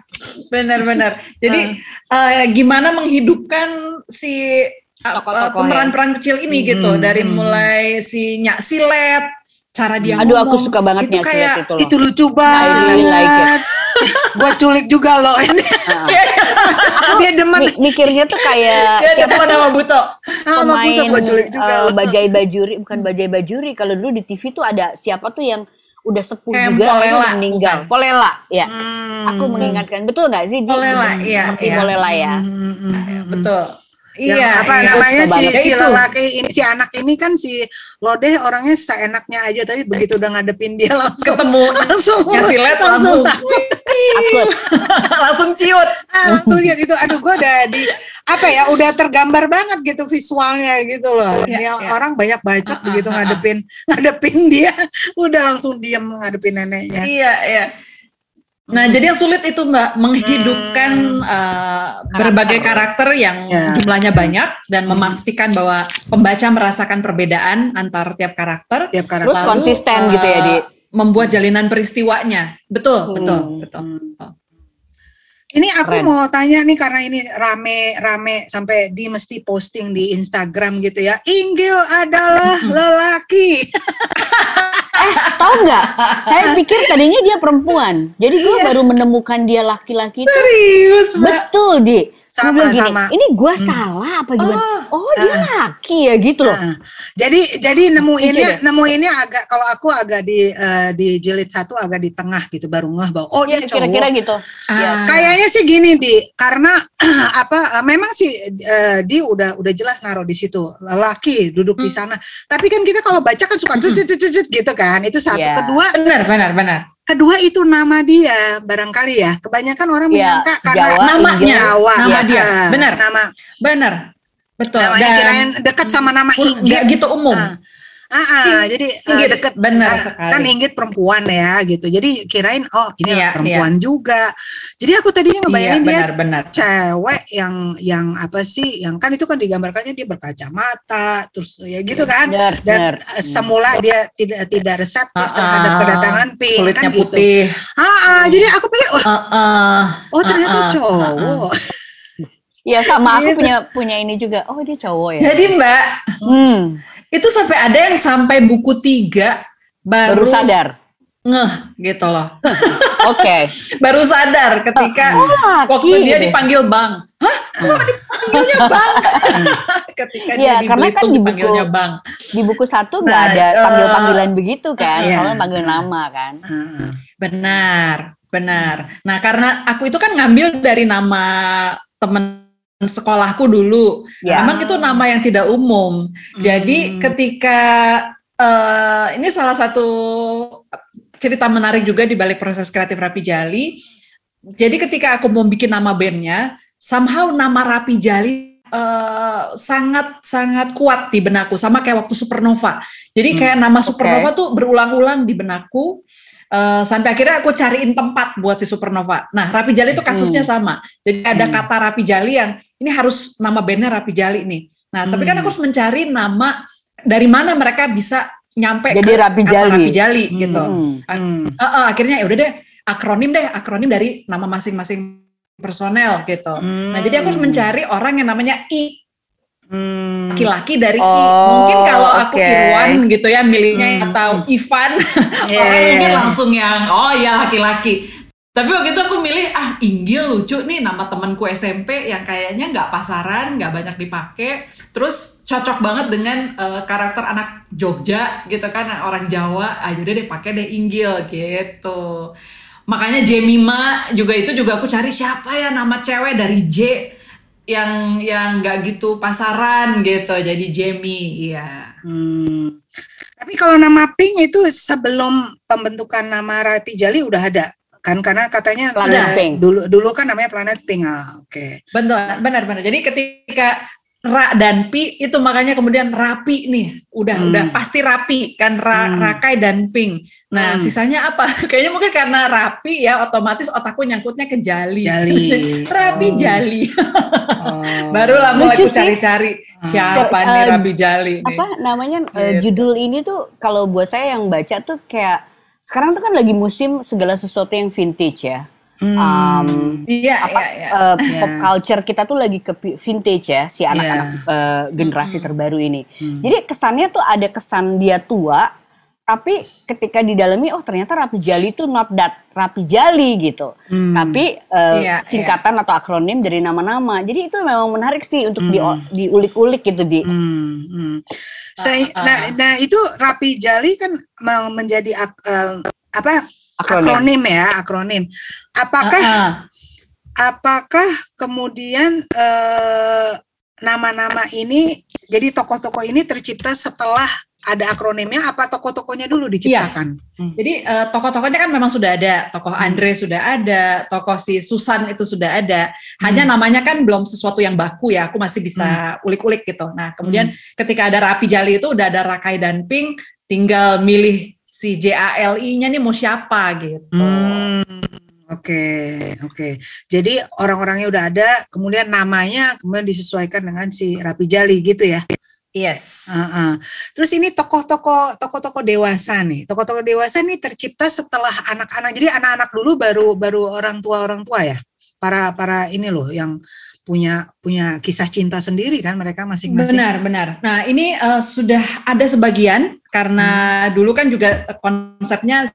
Benar-benar. Jadi uh. Uh, gimana menghidupkan si uh, pemeran-peran kecil ini hmm, gitu dari hmm. mulai si Nyak Silet, cara dia Aduh, ngomong. aku suka banget itu kayak, itu loh. Itu lucu banget. really like gua culik juga loh [LAUGHS] ini. dia demen. Mikirnya tuh kayak dia siapa nama Buto. Ah, pemain Buto gua culik juga. Uh, Bajai Bajuri, bukan Bajai Bajuri. Kalau dulu di TV tuh ada siapa tuh yang udah sepuh Kayak juga Polela, meninggal. Bukan. Polela, ya. Hmm. Aku mengingatkan betul nggak sih? Polela, iya. Iya. Polela ya. Hmm, hmm, hmm, hmm. Betul. Iya, apa iya, namanya si si lelaki ini si anak ini kan si Lodeh orangnya seenaknya aja tapi begitu udah ngadepin dia langsung ketemu [LAUGHS] langsung ya si langsung, langsung takut takut [LAUGHS] langsung ciut ah, tuh lihat itu aduh gue udah di apa ya udah tergambar banget gitu visualnya gitu loh ya, dia ya. orang banyak bacot uh, begitu uh, uh, ngadepin [LAUGHS] ngadepin dia udah langsung diam ngadepin neneknya iya iya Nah, hmm. jadi yang sulit itu Mbak menghidupkan hmm. uh, berbagai karakter yang yeah. jumlahnya banyak dan hmm. memastikan bahwa pembaca merasakan perbedaan antar tiap karakter. Tiap karakter. Terus konsisten uh, gitu ya di membuat jalinan peristiwanya. Betul, hmm. betul, betul. Hmm. Ini aku Keren. mau tanya nih karena ini rame-rame sampai di mesti posting di Instagram gitu ya. Inggil adalah hmm. lelaki. [LAUGHS] eh tahu nggak? Saya pikir tadinya dia perempuan. Jadi gue iya. baru menemukan dia laki-laki itu. Serius, Betul, Di sama gini, sama. Ini gue hmm. salah apa gimana? Oh, oh dia uh, laki ya gitu loh. Uh, jadi jadi nemuinnya nemuinnya agak kalau aku agak di uh, di jilid satu agak di tengah gitu baru ngeh bahwa oh ya, dia cowok. kira-kira gitu uh, kayaknya sih gini di karena [CLEARS THROAT] apa uh, memang sih uh, di udah udah jelas naruh di situ laki duduk hmm. di sana. Tapi kan kita kalau baca kan suka hmm. gitu kan itu satu. Yeah. kedua benar benar benar Kedua itu nama dia barangkali ya. Kebanyakan orang ya, menyangka karena Jawa, namanya Jawa. Nama ya. dia. Benar. Nama. Benar. Betul. Namanya Dan kirain dekat sama nama Inggit. gitu umum. Nah, Ah, ah jadi Inggit, uh, deket benar kan, sekali. kan Inggit perempuan ya gitu. Jadi kirain oh ini iya, perempuan iya. juga. Jadi aku tadinya ngebayangin iya, benar, dia benar. cewek yang yang apa sih? Yang kan itu kan digambarkannya dia berkacamata terus ya gitu kan. Benar, Dan benar. Eh, semula dia tidak tidak reseptif uh, uh, terhadap kedatangan Pink kulitnya kan gitu. putih. Ah, uh, jadi aku pikir oh, uh, uh, oh ternyata uh, uh, cowok. Uh, uh. [LAUGHS] Iya sama aku gitu. punya punya ini juga. Oh dia cowok ya. Jadi Mbak, hmm itu sampai ada yang sampai buku tiga baru, baru sadar ngeh gitu loh. [LAUGHS] Oke. Okay. baru sadar ketika oh, waktu dia dipanggil bang. Hah? Kok dipanggilnya bang? [LAUGHS] ketika ya, dia karena kan di buku, bang. Di buku satu nggak nah, ada panggil-panggilan uh, begitu kan, iya. soalnya panggil nama kan. Benar, benar. Nah karena aku itu kan ngambil dari nama temen sekolahku dulu. Ya. Memang itu nama yang tidak umum. Hmm. Jadi ketika uh, ini salah satu cerita menarik juga di balik proses kreatif Rapi Jali. Jadi ketika aku mau bikin nama bandnya, somehow nama Rapi Jali uh, sangat sangat kuat di benakku, sama kayak waktu Supernova. Jadi kayak hmm. nama Supernova okay. tuh berulang-ulang di benakku. Uh, sampai akhirnya aku cariin tempat buat si Supernova. Nah, Rapi Jali itu kasusnya hmm. sama. Jadi ada hmm. kata Rapi Jali yang ini harus nama bandnya Rapi Jali nih. Nah, hmm. tapi kan aku harus mencari nama dari mana mereka bisa nyampe Jadi ke Rapi Jali, Rapi Jali hmm. gitu. Hmm. Uh, uh, akhirnya ya udah deh akronim deh, akronim dari nama masing-masing personel gitu. Hmm. Nah, jadi aku harus mencari orang yang namanya I. Hmm. Laki-laki dari oh, I. Mungkin kalau aku okay. Irwan gitu ya milihnya hmm. atau Ivan, [LAUGHS] yeah. orang ini langsung yang oh ya laki-laki tapi waktu itu aku milih ah Inggil lucu nih nama temanku SMP yang kayaknya nggak pasaran, nggak banyak dipakai, terus cocok banget dengan uh, karakter anak Jogja gitu kan orang Jawa. Ah udah deh pakai deh Inggil gitu. Makanya Jemima juga itu juga aku cari siapa ya nama cewek dari J yang yang nggak gitu pasaran gitu jadi Jamie iya. Hmm. Tapi kalau nama Pink itu sebelum pembentukan nama Rapi Jali udah ada kan karena katanya Planet uh, Pink. dulu dulu kan namanya Planet Pink ah oke okay. benar benar benar jadi ketika ra dan pi itu makanya kemudian rapi nih udah hmm. udah pasti rapi kan ra, hmm. rakai dan ping nah hmm. sisanya apa [LAUGHS] kayaknya mungkin karena rapi ya otomatis otakku nyangkutnya ke jali, jali. [LAUGHS] rapi oh. jali oh. [LAUGHS] barulah mulai aku cari-cari oh. siapa uh, nih rapi jali nih. apa namanya uh, judul ini tuh kalau buat saya yang baca tuh kayak sekarang tuh kan lagi musim segala sesuatu yang vintage ya Hmm. Um, iya, apa iya, iya. Uh, yeah. pop culture kita tuh lagi ke vintage ya si anak-anak yeah. uh, generasi hmm. terbaru ini. Hmm. Jadi kesannya tuh ada kesan dia tua, tapi ketika didalami oh ternyata rapi jali itu not that rapi jali gitu. Hmm. Tapi uh, yeah, singkatan yeah. atau akronim dari nama-nama. Jadi itu memang menarik sih untuk hmm. di, diulik-ulik gitu di. Hmm. Hmm. Saya, uh, uh. Nah, nah itu rapi jali kan menjadi uh, apa akronim, akronim ya akronim. Apakah uh -uh. apakah kemudian eh, nama-nama ini jadi tokoh-tokoh ini tercipta setelah ada akronimnya apa tokoh-tokohnya dulu diciptakan? Iya. Hmm. Jadi uh, tokoh-tokohnya kan memang sudah ada, tokoh hmm. Andre sudah ada, tokoh si Susan itu sudah ada. Hanya hmm. namanya kan belum sesuatu yang baku ya. Aku masih bisa hmm. ulik-ulik gitu. Nah, kemudian hmm. ketika ada Rapi Jali itu udah ada Rakai dan Pink, tinggal milih si JALI-nya nih mau siapa gitu. Hmm, oke, okay, oke. Okay. Jadi orang-orangnya udah ada, kemudian namanya kemudian disesuaikan dengan si Rapi Jali gitu ya. Yes. Uh -uh. Terus ini tokoh-tokoh tokoh-tokoh dewasa nih. Tokoh-tokoh dewasa ini tercipta setelah anak-anak. Jadi anak-anak dulu baru baru orang tua orang tua ya. Para para ini loh yang punya punya kisah cinta sendiri kan mereka masing-masing. Benar, benar. Nah, ini uh, sudah ada sebagian karena hmm. dulu kan juga konsepnya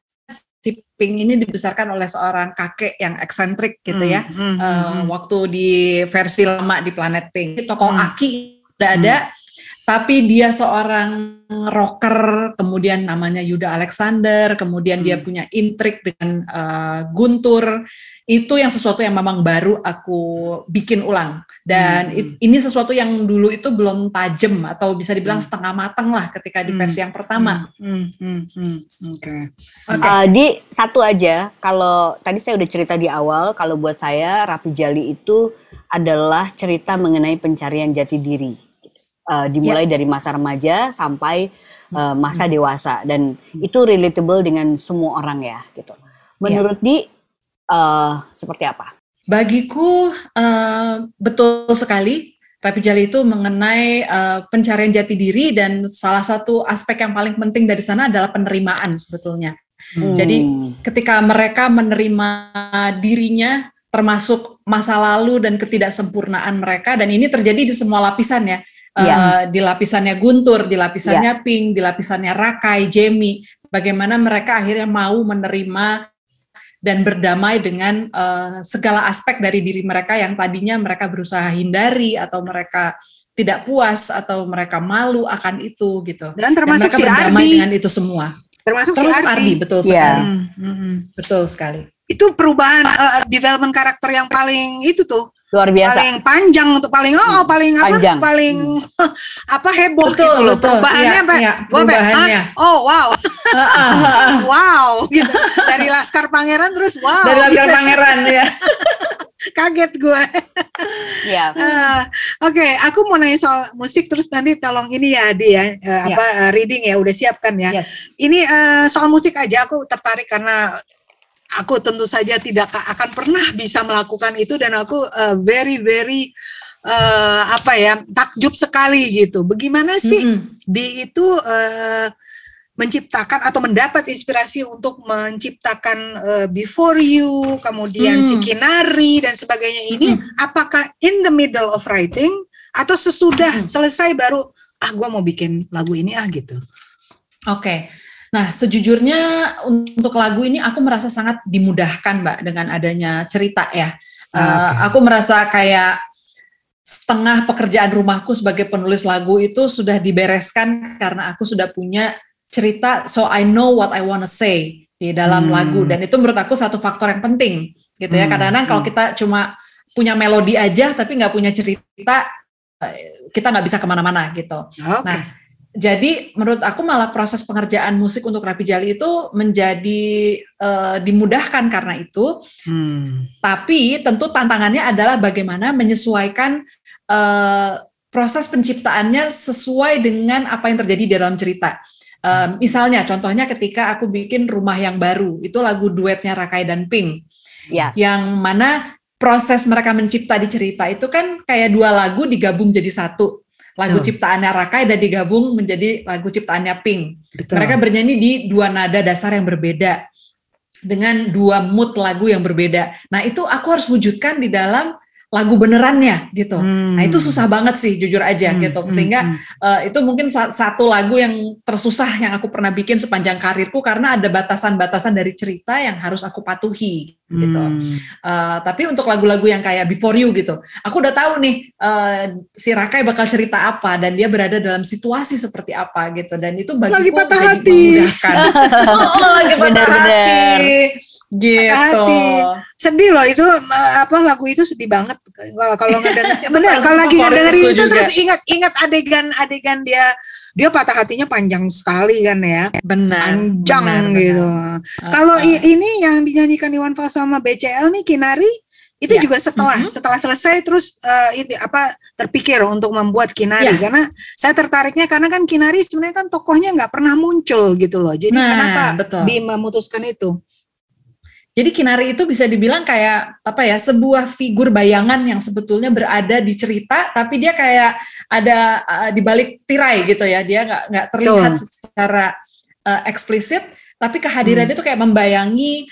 si Pink ini dibesarkan oleh seorang kakek yang eksentrik gitu ya. Hmm, hmm, uh, hmm. Waktu di versi lama di Planet Pink, tokoh hmm. Aki udah ada. Hmm tapi dia seorang rocker, kemudian namanya Yuda Alexander, kemudian hmm. dia punya intrik dengan uh, Guntur. Itu yang sesuatu yang memang baru aku bikin ulang. Dan hmm. it, ini sesuatu yang dulu itu belum tajam atau bisa dibilang hmm. setengah matang lah ketika di hmm. versi yang pertama. Hmm. Hmm. Hmm. Oke. Okay. Okay. Uh, di satu aja, kalau tadi saya udah cerita di awal, kalau buat saya Rapi Jali itu adalah cerita mengenai pencarian jati diri uh, dimulai yeah. dari masa remaja sampai uh, masa dewasa dan itu relatable dengan semua orang ya gitu. Menurut yeah. di uh, seperti apa? Bagiku uh, betul sekali Rapi Jali itu mengenai uh, pencarian jati diri dan salah satu aspek yang paling penting dari sana adalah penerimaan sebetulnya. Hmm. Jadi ketika mereka menerima dirinya termasuk masa lalu dan ketidaksempurnaan mereka dan ini terjadi di semua lapisan ya yeah. uh, di lapisannya Guntur, di lapisannya yeah. Pink, di lapisannya Rakai, Jamie, bagaimana mereka akhirnya mau menerima dan berdamai dengan uh, segala aspek dari diri mereka yang tadinya mereka berusaha hindari atau mereka tidak puas atau mereka malu akan itu gitu. Dan termasuk dan mereka si berdamai Ardi. dengan itu semua. Termasuk, termasuk si Ardi. Ardi betul yeah. sekali. Hmm, hmm, betul sekali. Itu perubahan uh, development karakter yang paling itu tuh luar biasa paling panjang untuk paling oh hmm. paling apa panjang. paling hmm. [LAUGHS] apa heboh betul, gitu loh betul. perubahannya apa iya, gue perubahannya. oh wow [LAUGHS] [LAUGHS] wow gitu dari laskar pangeran terus wow dari laskar gitu. pangeran ya kaget gue ya uh, oke okay, aku mau nanya soal musik terus nanti tolong ini ya Adi ya uh, ya. apa uh, reading ya udah siap kan ya yes. ini uh, soal musik aja aku tertarik karena aku tentu saja tidak akan pernah bisa melakukan itu dan aku uh, very very uh, apa ya takjub sekali gitu. Bagaimana sih mm -hmm. di itu uh, menciptakan atau mendapat inspirasi untuk menciptakan uh, Before You, kemudian mm. si Kinari dan sebagainya ini, mm -hmm. apakah in the middle of writing atau sesudah mm -hmm. selesai baru ah gue mau bikin lagu ini ah gitu. Oke. Okay. Nah, sejujurnya untuk lagu ini aku merasa sangat dimudahkan, Mbak, dengan adanya cerita ya. Okay. Uh, aku merasa kayak setengah pekerjaan rumahku sebagai penulis lagu itu sudah dibereskan karena aku sudah punya cerita, so I know what I wanna say di dalam hmm. lagu dan itu menurut aku satu faktor yang penting gitu ya. Hmm. Kadang-kadang kalau hmm. kita cuma punya melodi aja tapi nggak punya cerita, eh, kita nggak bisa ke mana-mana gitu. Okay. Nah jadi menurut aku malah proses pengerjaan musik untuk Rapi Jali itu menjadi uh, dimudahkan karena itu. Hmm. Tapi tentu tantangannya adalah bagaimana menyesuaikan uh, proses penciptaannya sesuai dengan apa yang terjadi di dalam cerita. Uh, misalnya, contohnya ketika aku bikin rumah yang baru, itu lagu duetnya Rakai dan Pink, ya. yang mana proses mereka mencipta di cerita itu kan kayak dua lagu digabung jadi satu lagu Betul. ciptaannya Rakai dan digabung menjadi lagu ciptaannya Pink. Betul. Mereka bernyanyi di dua nada dasar yang berbeda dengan dua mood lagu yang berbeda. Nah, itu aku harus wujudkan di dalam lagu benerannya gitu. Hmm. Nah itu susah banget sih jujur aja hmm. gitu. Hmm, Sehingga hmm. Uh, itu mungkin satu lagu yang tersusah yang aku pernah bikin sepanjang karirku karena ada batasan-batasan dari cerita yang harus aku patuhi gitu. Uh, tapi untuk lagu-lagu yang kayak Before You gitu, aku udah tahu nih uh, si Rakai bakal cerita apa dan dia berada dalam situasi seperti apa gitu. Dan itu bagiku lagi patah hati. memudahkan. [LAUGHS] [LAUGHS] oh, lagi patah hati gitu. Hati. Sedih loh itu apa lagu itu sedih banget kalau ngedenger. [LAUGHS] bener kalau lagi ngedengerin itu juga. terus ingat-ingat adegan-adegan dia dia patah hatinya panjang sekali kan ya. Benar. Panjang benar, gitu. Benar. Kalau uh, ini yang dinyanyikan Iwan Fals sama BCL nih Kinari itu ya. juga setelah mm-hmm. setelah selesai terus uh, ini apa terpikir untuk membuat Kinari ya. karena saya tertariknya karena kan Kinari sebenarnya kan tokohnya nggak pernah muncul gitu loh. Jadi nah, kenapa betul. Bima memutuskan itu? Jadi Kinari itu bisa dibilang kayak apa ya sebuah figur bayangan yang sebetulnya berada di cerita, tapi dia kayak ada uh, di balik tirai gitu ya. Dia nggak nggak terlihat Tuh. secara uh, eksplisit, tapi kehadirannya itu hmm. kayak membayangi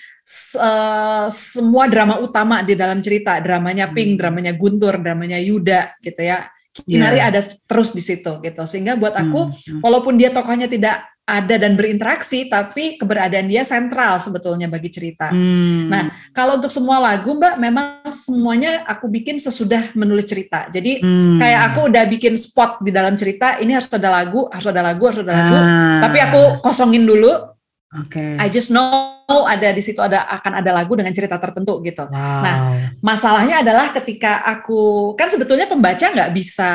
uh, semua drama utama di dalam cerita. Dramanya Pink, hmm. dramanya Guntur, dramanya Yuda gitu ya. Kinari yeah. ada terus di situ gitu. Sehingga buat aku, hmm. walaupun dia tokohnya tidak ada dan berinteraksi, tapi keberadaan dia sentral sebetulnya bagi cerita. Hmm. Nah, kalau untuk semua lagu, Mbak, memang semuanya aku bikin sesudah menulis cerita. Jadi hmm. kayak aku udah bikin spot di dalam cerita, ini harus ada lagu, harus ada lagu, harus ada lagu. Ah. Tapi aku kosongin dulu, Okay. I just know ada di situ ada akan ada lagu dengan cerita tertentu gitu. Wow. Nah, masalahnya adalah ketika aku kan sebetulnya pembaca nggak bisa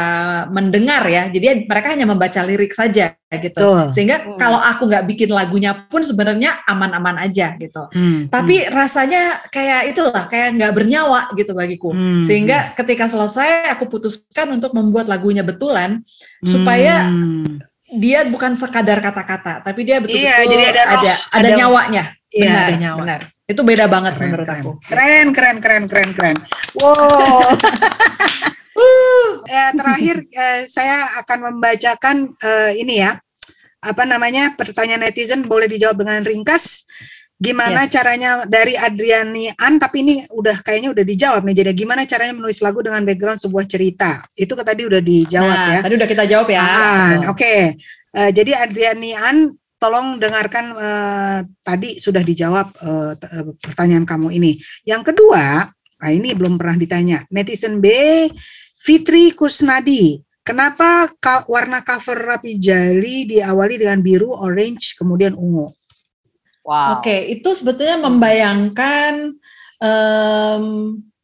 mendengar ya, jadi mereka hanya membaca lirik saja gitu. Tuh. Sehingga hmm. kalau aku nggak bikin lagunya pun sebenarnya aman-aman aja gitu. Hmm. Tapi hmm. rasanya kayak itulah kayak nggak bernyawa gitu bagiku. Hmm. Sehingga ketika selesai aku putuskan untuk membuat lagunya betulan hmm. supaya dia bukan sekadar kata-kata, tapi dia betul-betul iya, jadi ada, roh, ada, ada ada nyawanya. Iya, benar, ada nyawa. benar. Itu beda banget keren, menurut keren. aku. Keren, keren, keren, keren, keren. Wow. [LAUGHS] eh, terakhir eh, saya akan membacakan eh, ini ya, apa namanya pertanyaan netizen boleh dijawab dengan ringkas. Gimana yes. caranya dari Adriani An tapi ini udah kayaknya udah dijawab nih. Jadi gimana caranya menulis lagu dengan background sebuah cerita? Itu tadi udah dijawab nah, ya. Tadi udah kita jawab ya. Oke. Okay. Uh, eh, jadi Adriani An tolong dengarkan uh, tadi sudah dijawab uh, pertanyaan kamu ini. Yang kedua, nah ini belum pernah ditanya. Netizen B Fitri Kusnadi. Kenapa warna cover Rapi Jali diawali dengan biru, orange, kemudian ungu? Wow. Oke, okay, itu sebetulnya membayangkan um,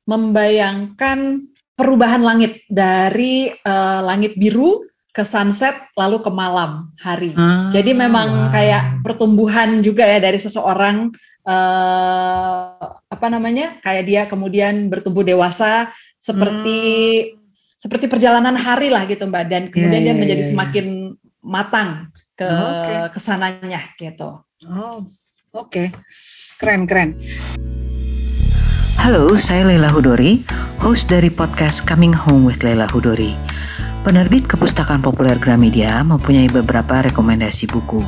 membayangkan perubahan langit dari uh, langit biru ke sunset lalu ke malam hari. Ah, Jadi memang wow. kayak pertumbuhan juga ya dari seseorang uh, apa namanya? kayak dia kemudian bertumbuh dewasa seperti hmm. seperti perjalanan hari lah gitu Mbak dan kemudian yeah, dia yeah, menjadi yeah, semakin matang ke oh, okay. ke sananya gitu. Oh, Oke, keren-keren. Halo, saya Leila Hudori, host dari podcast Coming Home with Leila Hudori. Penerbit Kepustakaan Populer Gramedia mempunyai beberapa rekomendasi buku.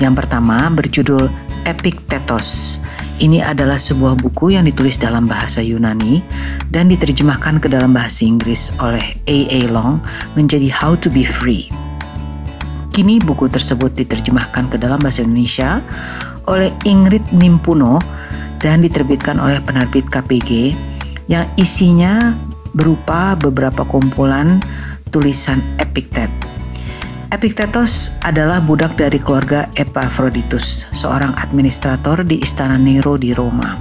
Yang pertama berjudul Epic Tetos. Ini adalah sebuah buku yang ditulis dalam bahasa Yunani dan diterjemahkan ke dalam bahasa Inggris oleh A.A. Long menjadi How to Be Free. Kini buku tersebut diterjemahkan ke dalam bahasa Indonesia oleh Ingrid Nimpuno dan diterbitkan oleh penerbit KPG yang isinya berupa beberapa kumpulan tulisan Epictet. Epictetus adalah budak dari keluarga Epaphroditus, seorang administrator di Istana Nero di Roma.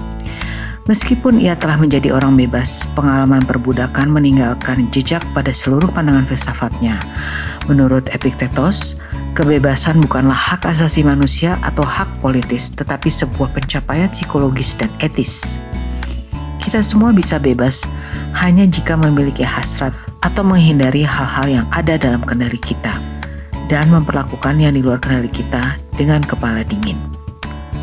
Meskipun ia telah menjadi orang bebas, pengalaman perbudakan meninggalkan jejak pada seluruh pandangan filsafatnya. Menurut Epictetus, Kebebasan bukanlah hak asasi manusia atau hak politis, tetapi sebuah pencapaian psikologis dan etis. Kita semua bisa bebas, hanya jika memiliki hasrat atau menghindari hal-hal yang ada dalam kendali kita dan memperlakukan yang di luar kendali kita dengan kepala dingin.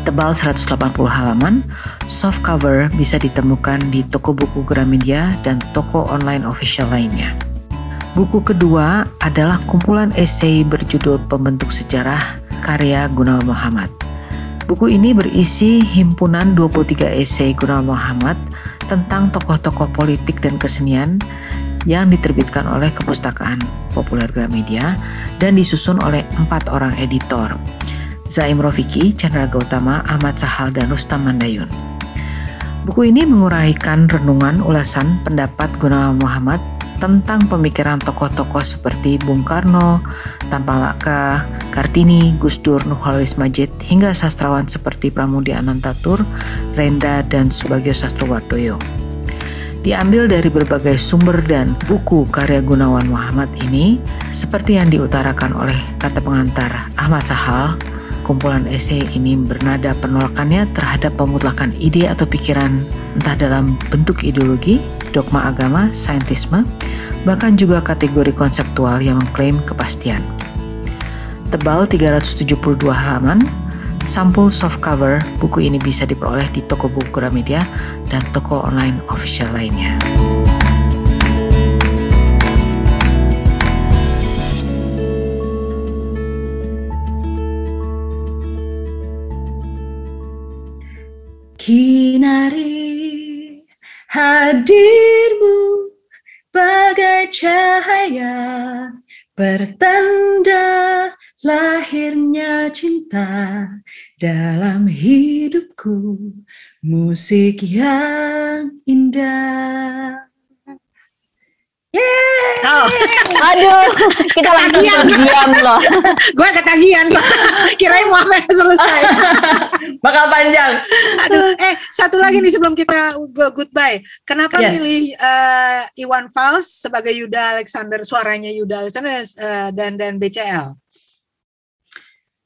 Tebal 180 halaman, soft cover bisa ditemukan di toko buku Gramedia dan toko online official lainnya. Buku kedua adalah kumpulan esai berjudul Pembentuk Sejarah karya Gunawan Muhammad. Buku ini berisi himpunan 23 esai Gunawan Muhammad tentang tokoh-tokoh politik dan kesenian yang diterbitkan oleh Kepustakaan Populer Gramedia dan disusun oleh empat orang editor, Zaim Rofiki, Chandra Gautama, Ahmad Sahal, dan Rustam Mandayun. Buku ini menguraikan renungan ulasan pendapat Gunawan Muhammad tentang pemikiran tokoh-tokoh seperti Bung Karno, Tampang Laka, Kartini, Gus Dur, Nurholis Majid, hingga sastrawan seperti Pramudia Anantatur, Renda, dan Subagio Sastrowardoyo. Diambil dari berbagai sumber dan buku karya Gunawan Muhammad ini, seperti yang diutarakan oleh kata pengantar Ahmad Sahal, Kumpulan esai ini bernada penolakannya terhadap pemutlakan ide atau pikiran entah dalam bentuk ideologi, dogma agama, saintisme, bahkan juga kategori konseptual yang mengklaim kepastian. Tebal 372 halaman, sampul soft cover buku ini bisa diperoleh di toko buku Gramedia dan toko online official lainnya. Kinari hadirmu bagai cahaya Pertanda lahirnya cinta dalam hidupku Musik yang indah Yeay. Oh. Aduh, kita langsung terdiam loh. [LAUGHS] gue ketagihan, kirain mau selesai. Bakal panjang. Aduh, eh satu lagi nih sebelum kita go goodbye. Kenapa yes. milih uh, Iwan Fals sebagai Yuda Alexander, suaranya Yuda Alexander uh, dan dan BCL?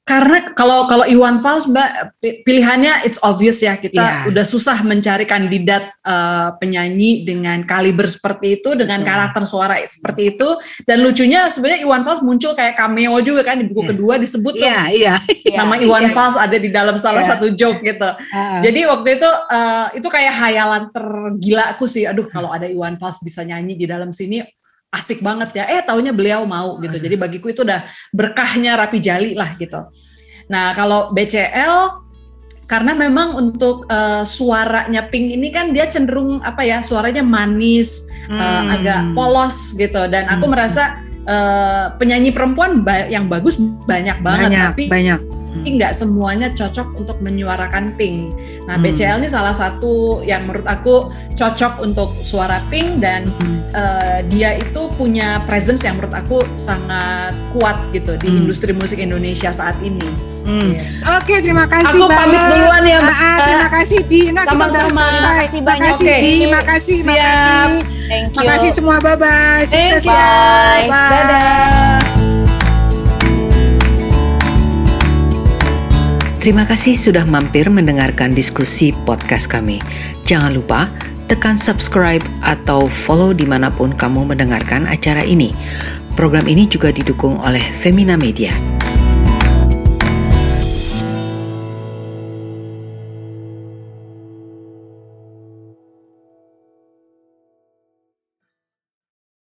Karena kalau kalau Iwan Fals Mbak pilihannya it's obvious ya kita yeah. udah susah mencari kandidat uh, penyanyi dengan kaliber seperti itu dengan yeah. karakter suara seperti itu dan lucunya sebenarnya Iwan Fals muncul kayak cameo juga kan di buku yeah. kedua disebut yeah, tuh yeah, yeah, nama Iwan yeah. Fals ada di dalam salah yeah. satu joke gitu. Uh. Jadi waktu itu uh, itu kayak hayalan tergila aku sih aduh kalau ada Iwan Fals bisa nyanyi di dalam sini asik banget ya. Eh taunya beliau mau gitu. Jadi bagiku itu udah berkahnya Rapi Jali lah gitu. Nah kalau BCL karena memang untuk uh, suaranya Pink ini kan dia cenderung apa ya suaranya manis, hmm. uh, agak polos gitu. Dan aku hmm. merasa uh, penyanyi perempuan ba yang bagus banyak banget, banyak, tapi banyak tapi nggak semuanya cocok untuk menyuarakan pink. Nah, hmm. BCL ini salah satu yang menurut aku cocok untuk suara pink dan hmm. uh, dia itu punya presence yang menurut aku sangat kuat gitu di hmm. industri musik Indonesia saat ini. Hmm. Yeah. Oke, terima kasih Aku pamit duluan ya, Mbak. Ah, terima kasih di enggak Sama-sama. Terima kasih banyak. Makasih okay. di, makasih, Siap. makasih. Thank you. Makasih semua, bye-bye. Sukses ya. Bye. Dadah. Terima kasih sudah mampir mendengarkan diskusi podcast kami. Jangan lupa tekan subscribe atau follow di mana pun kamu mendengarkan acara ini. Program ini juga didukung oleh Femina Media.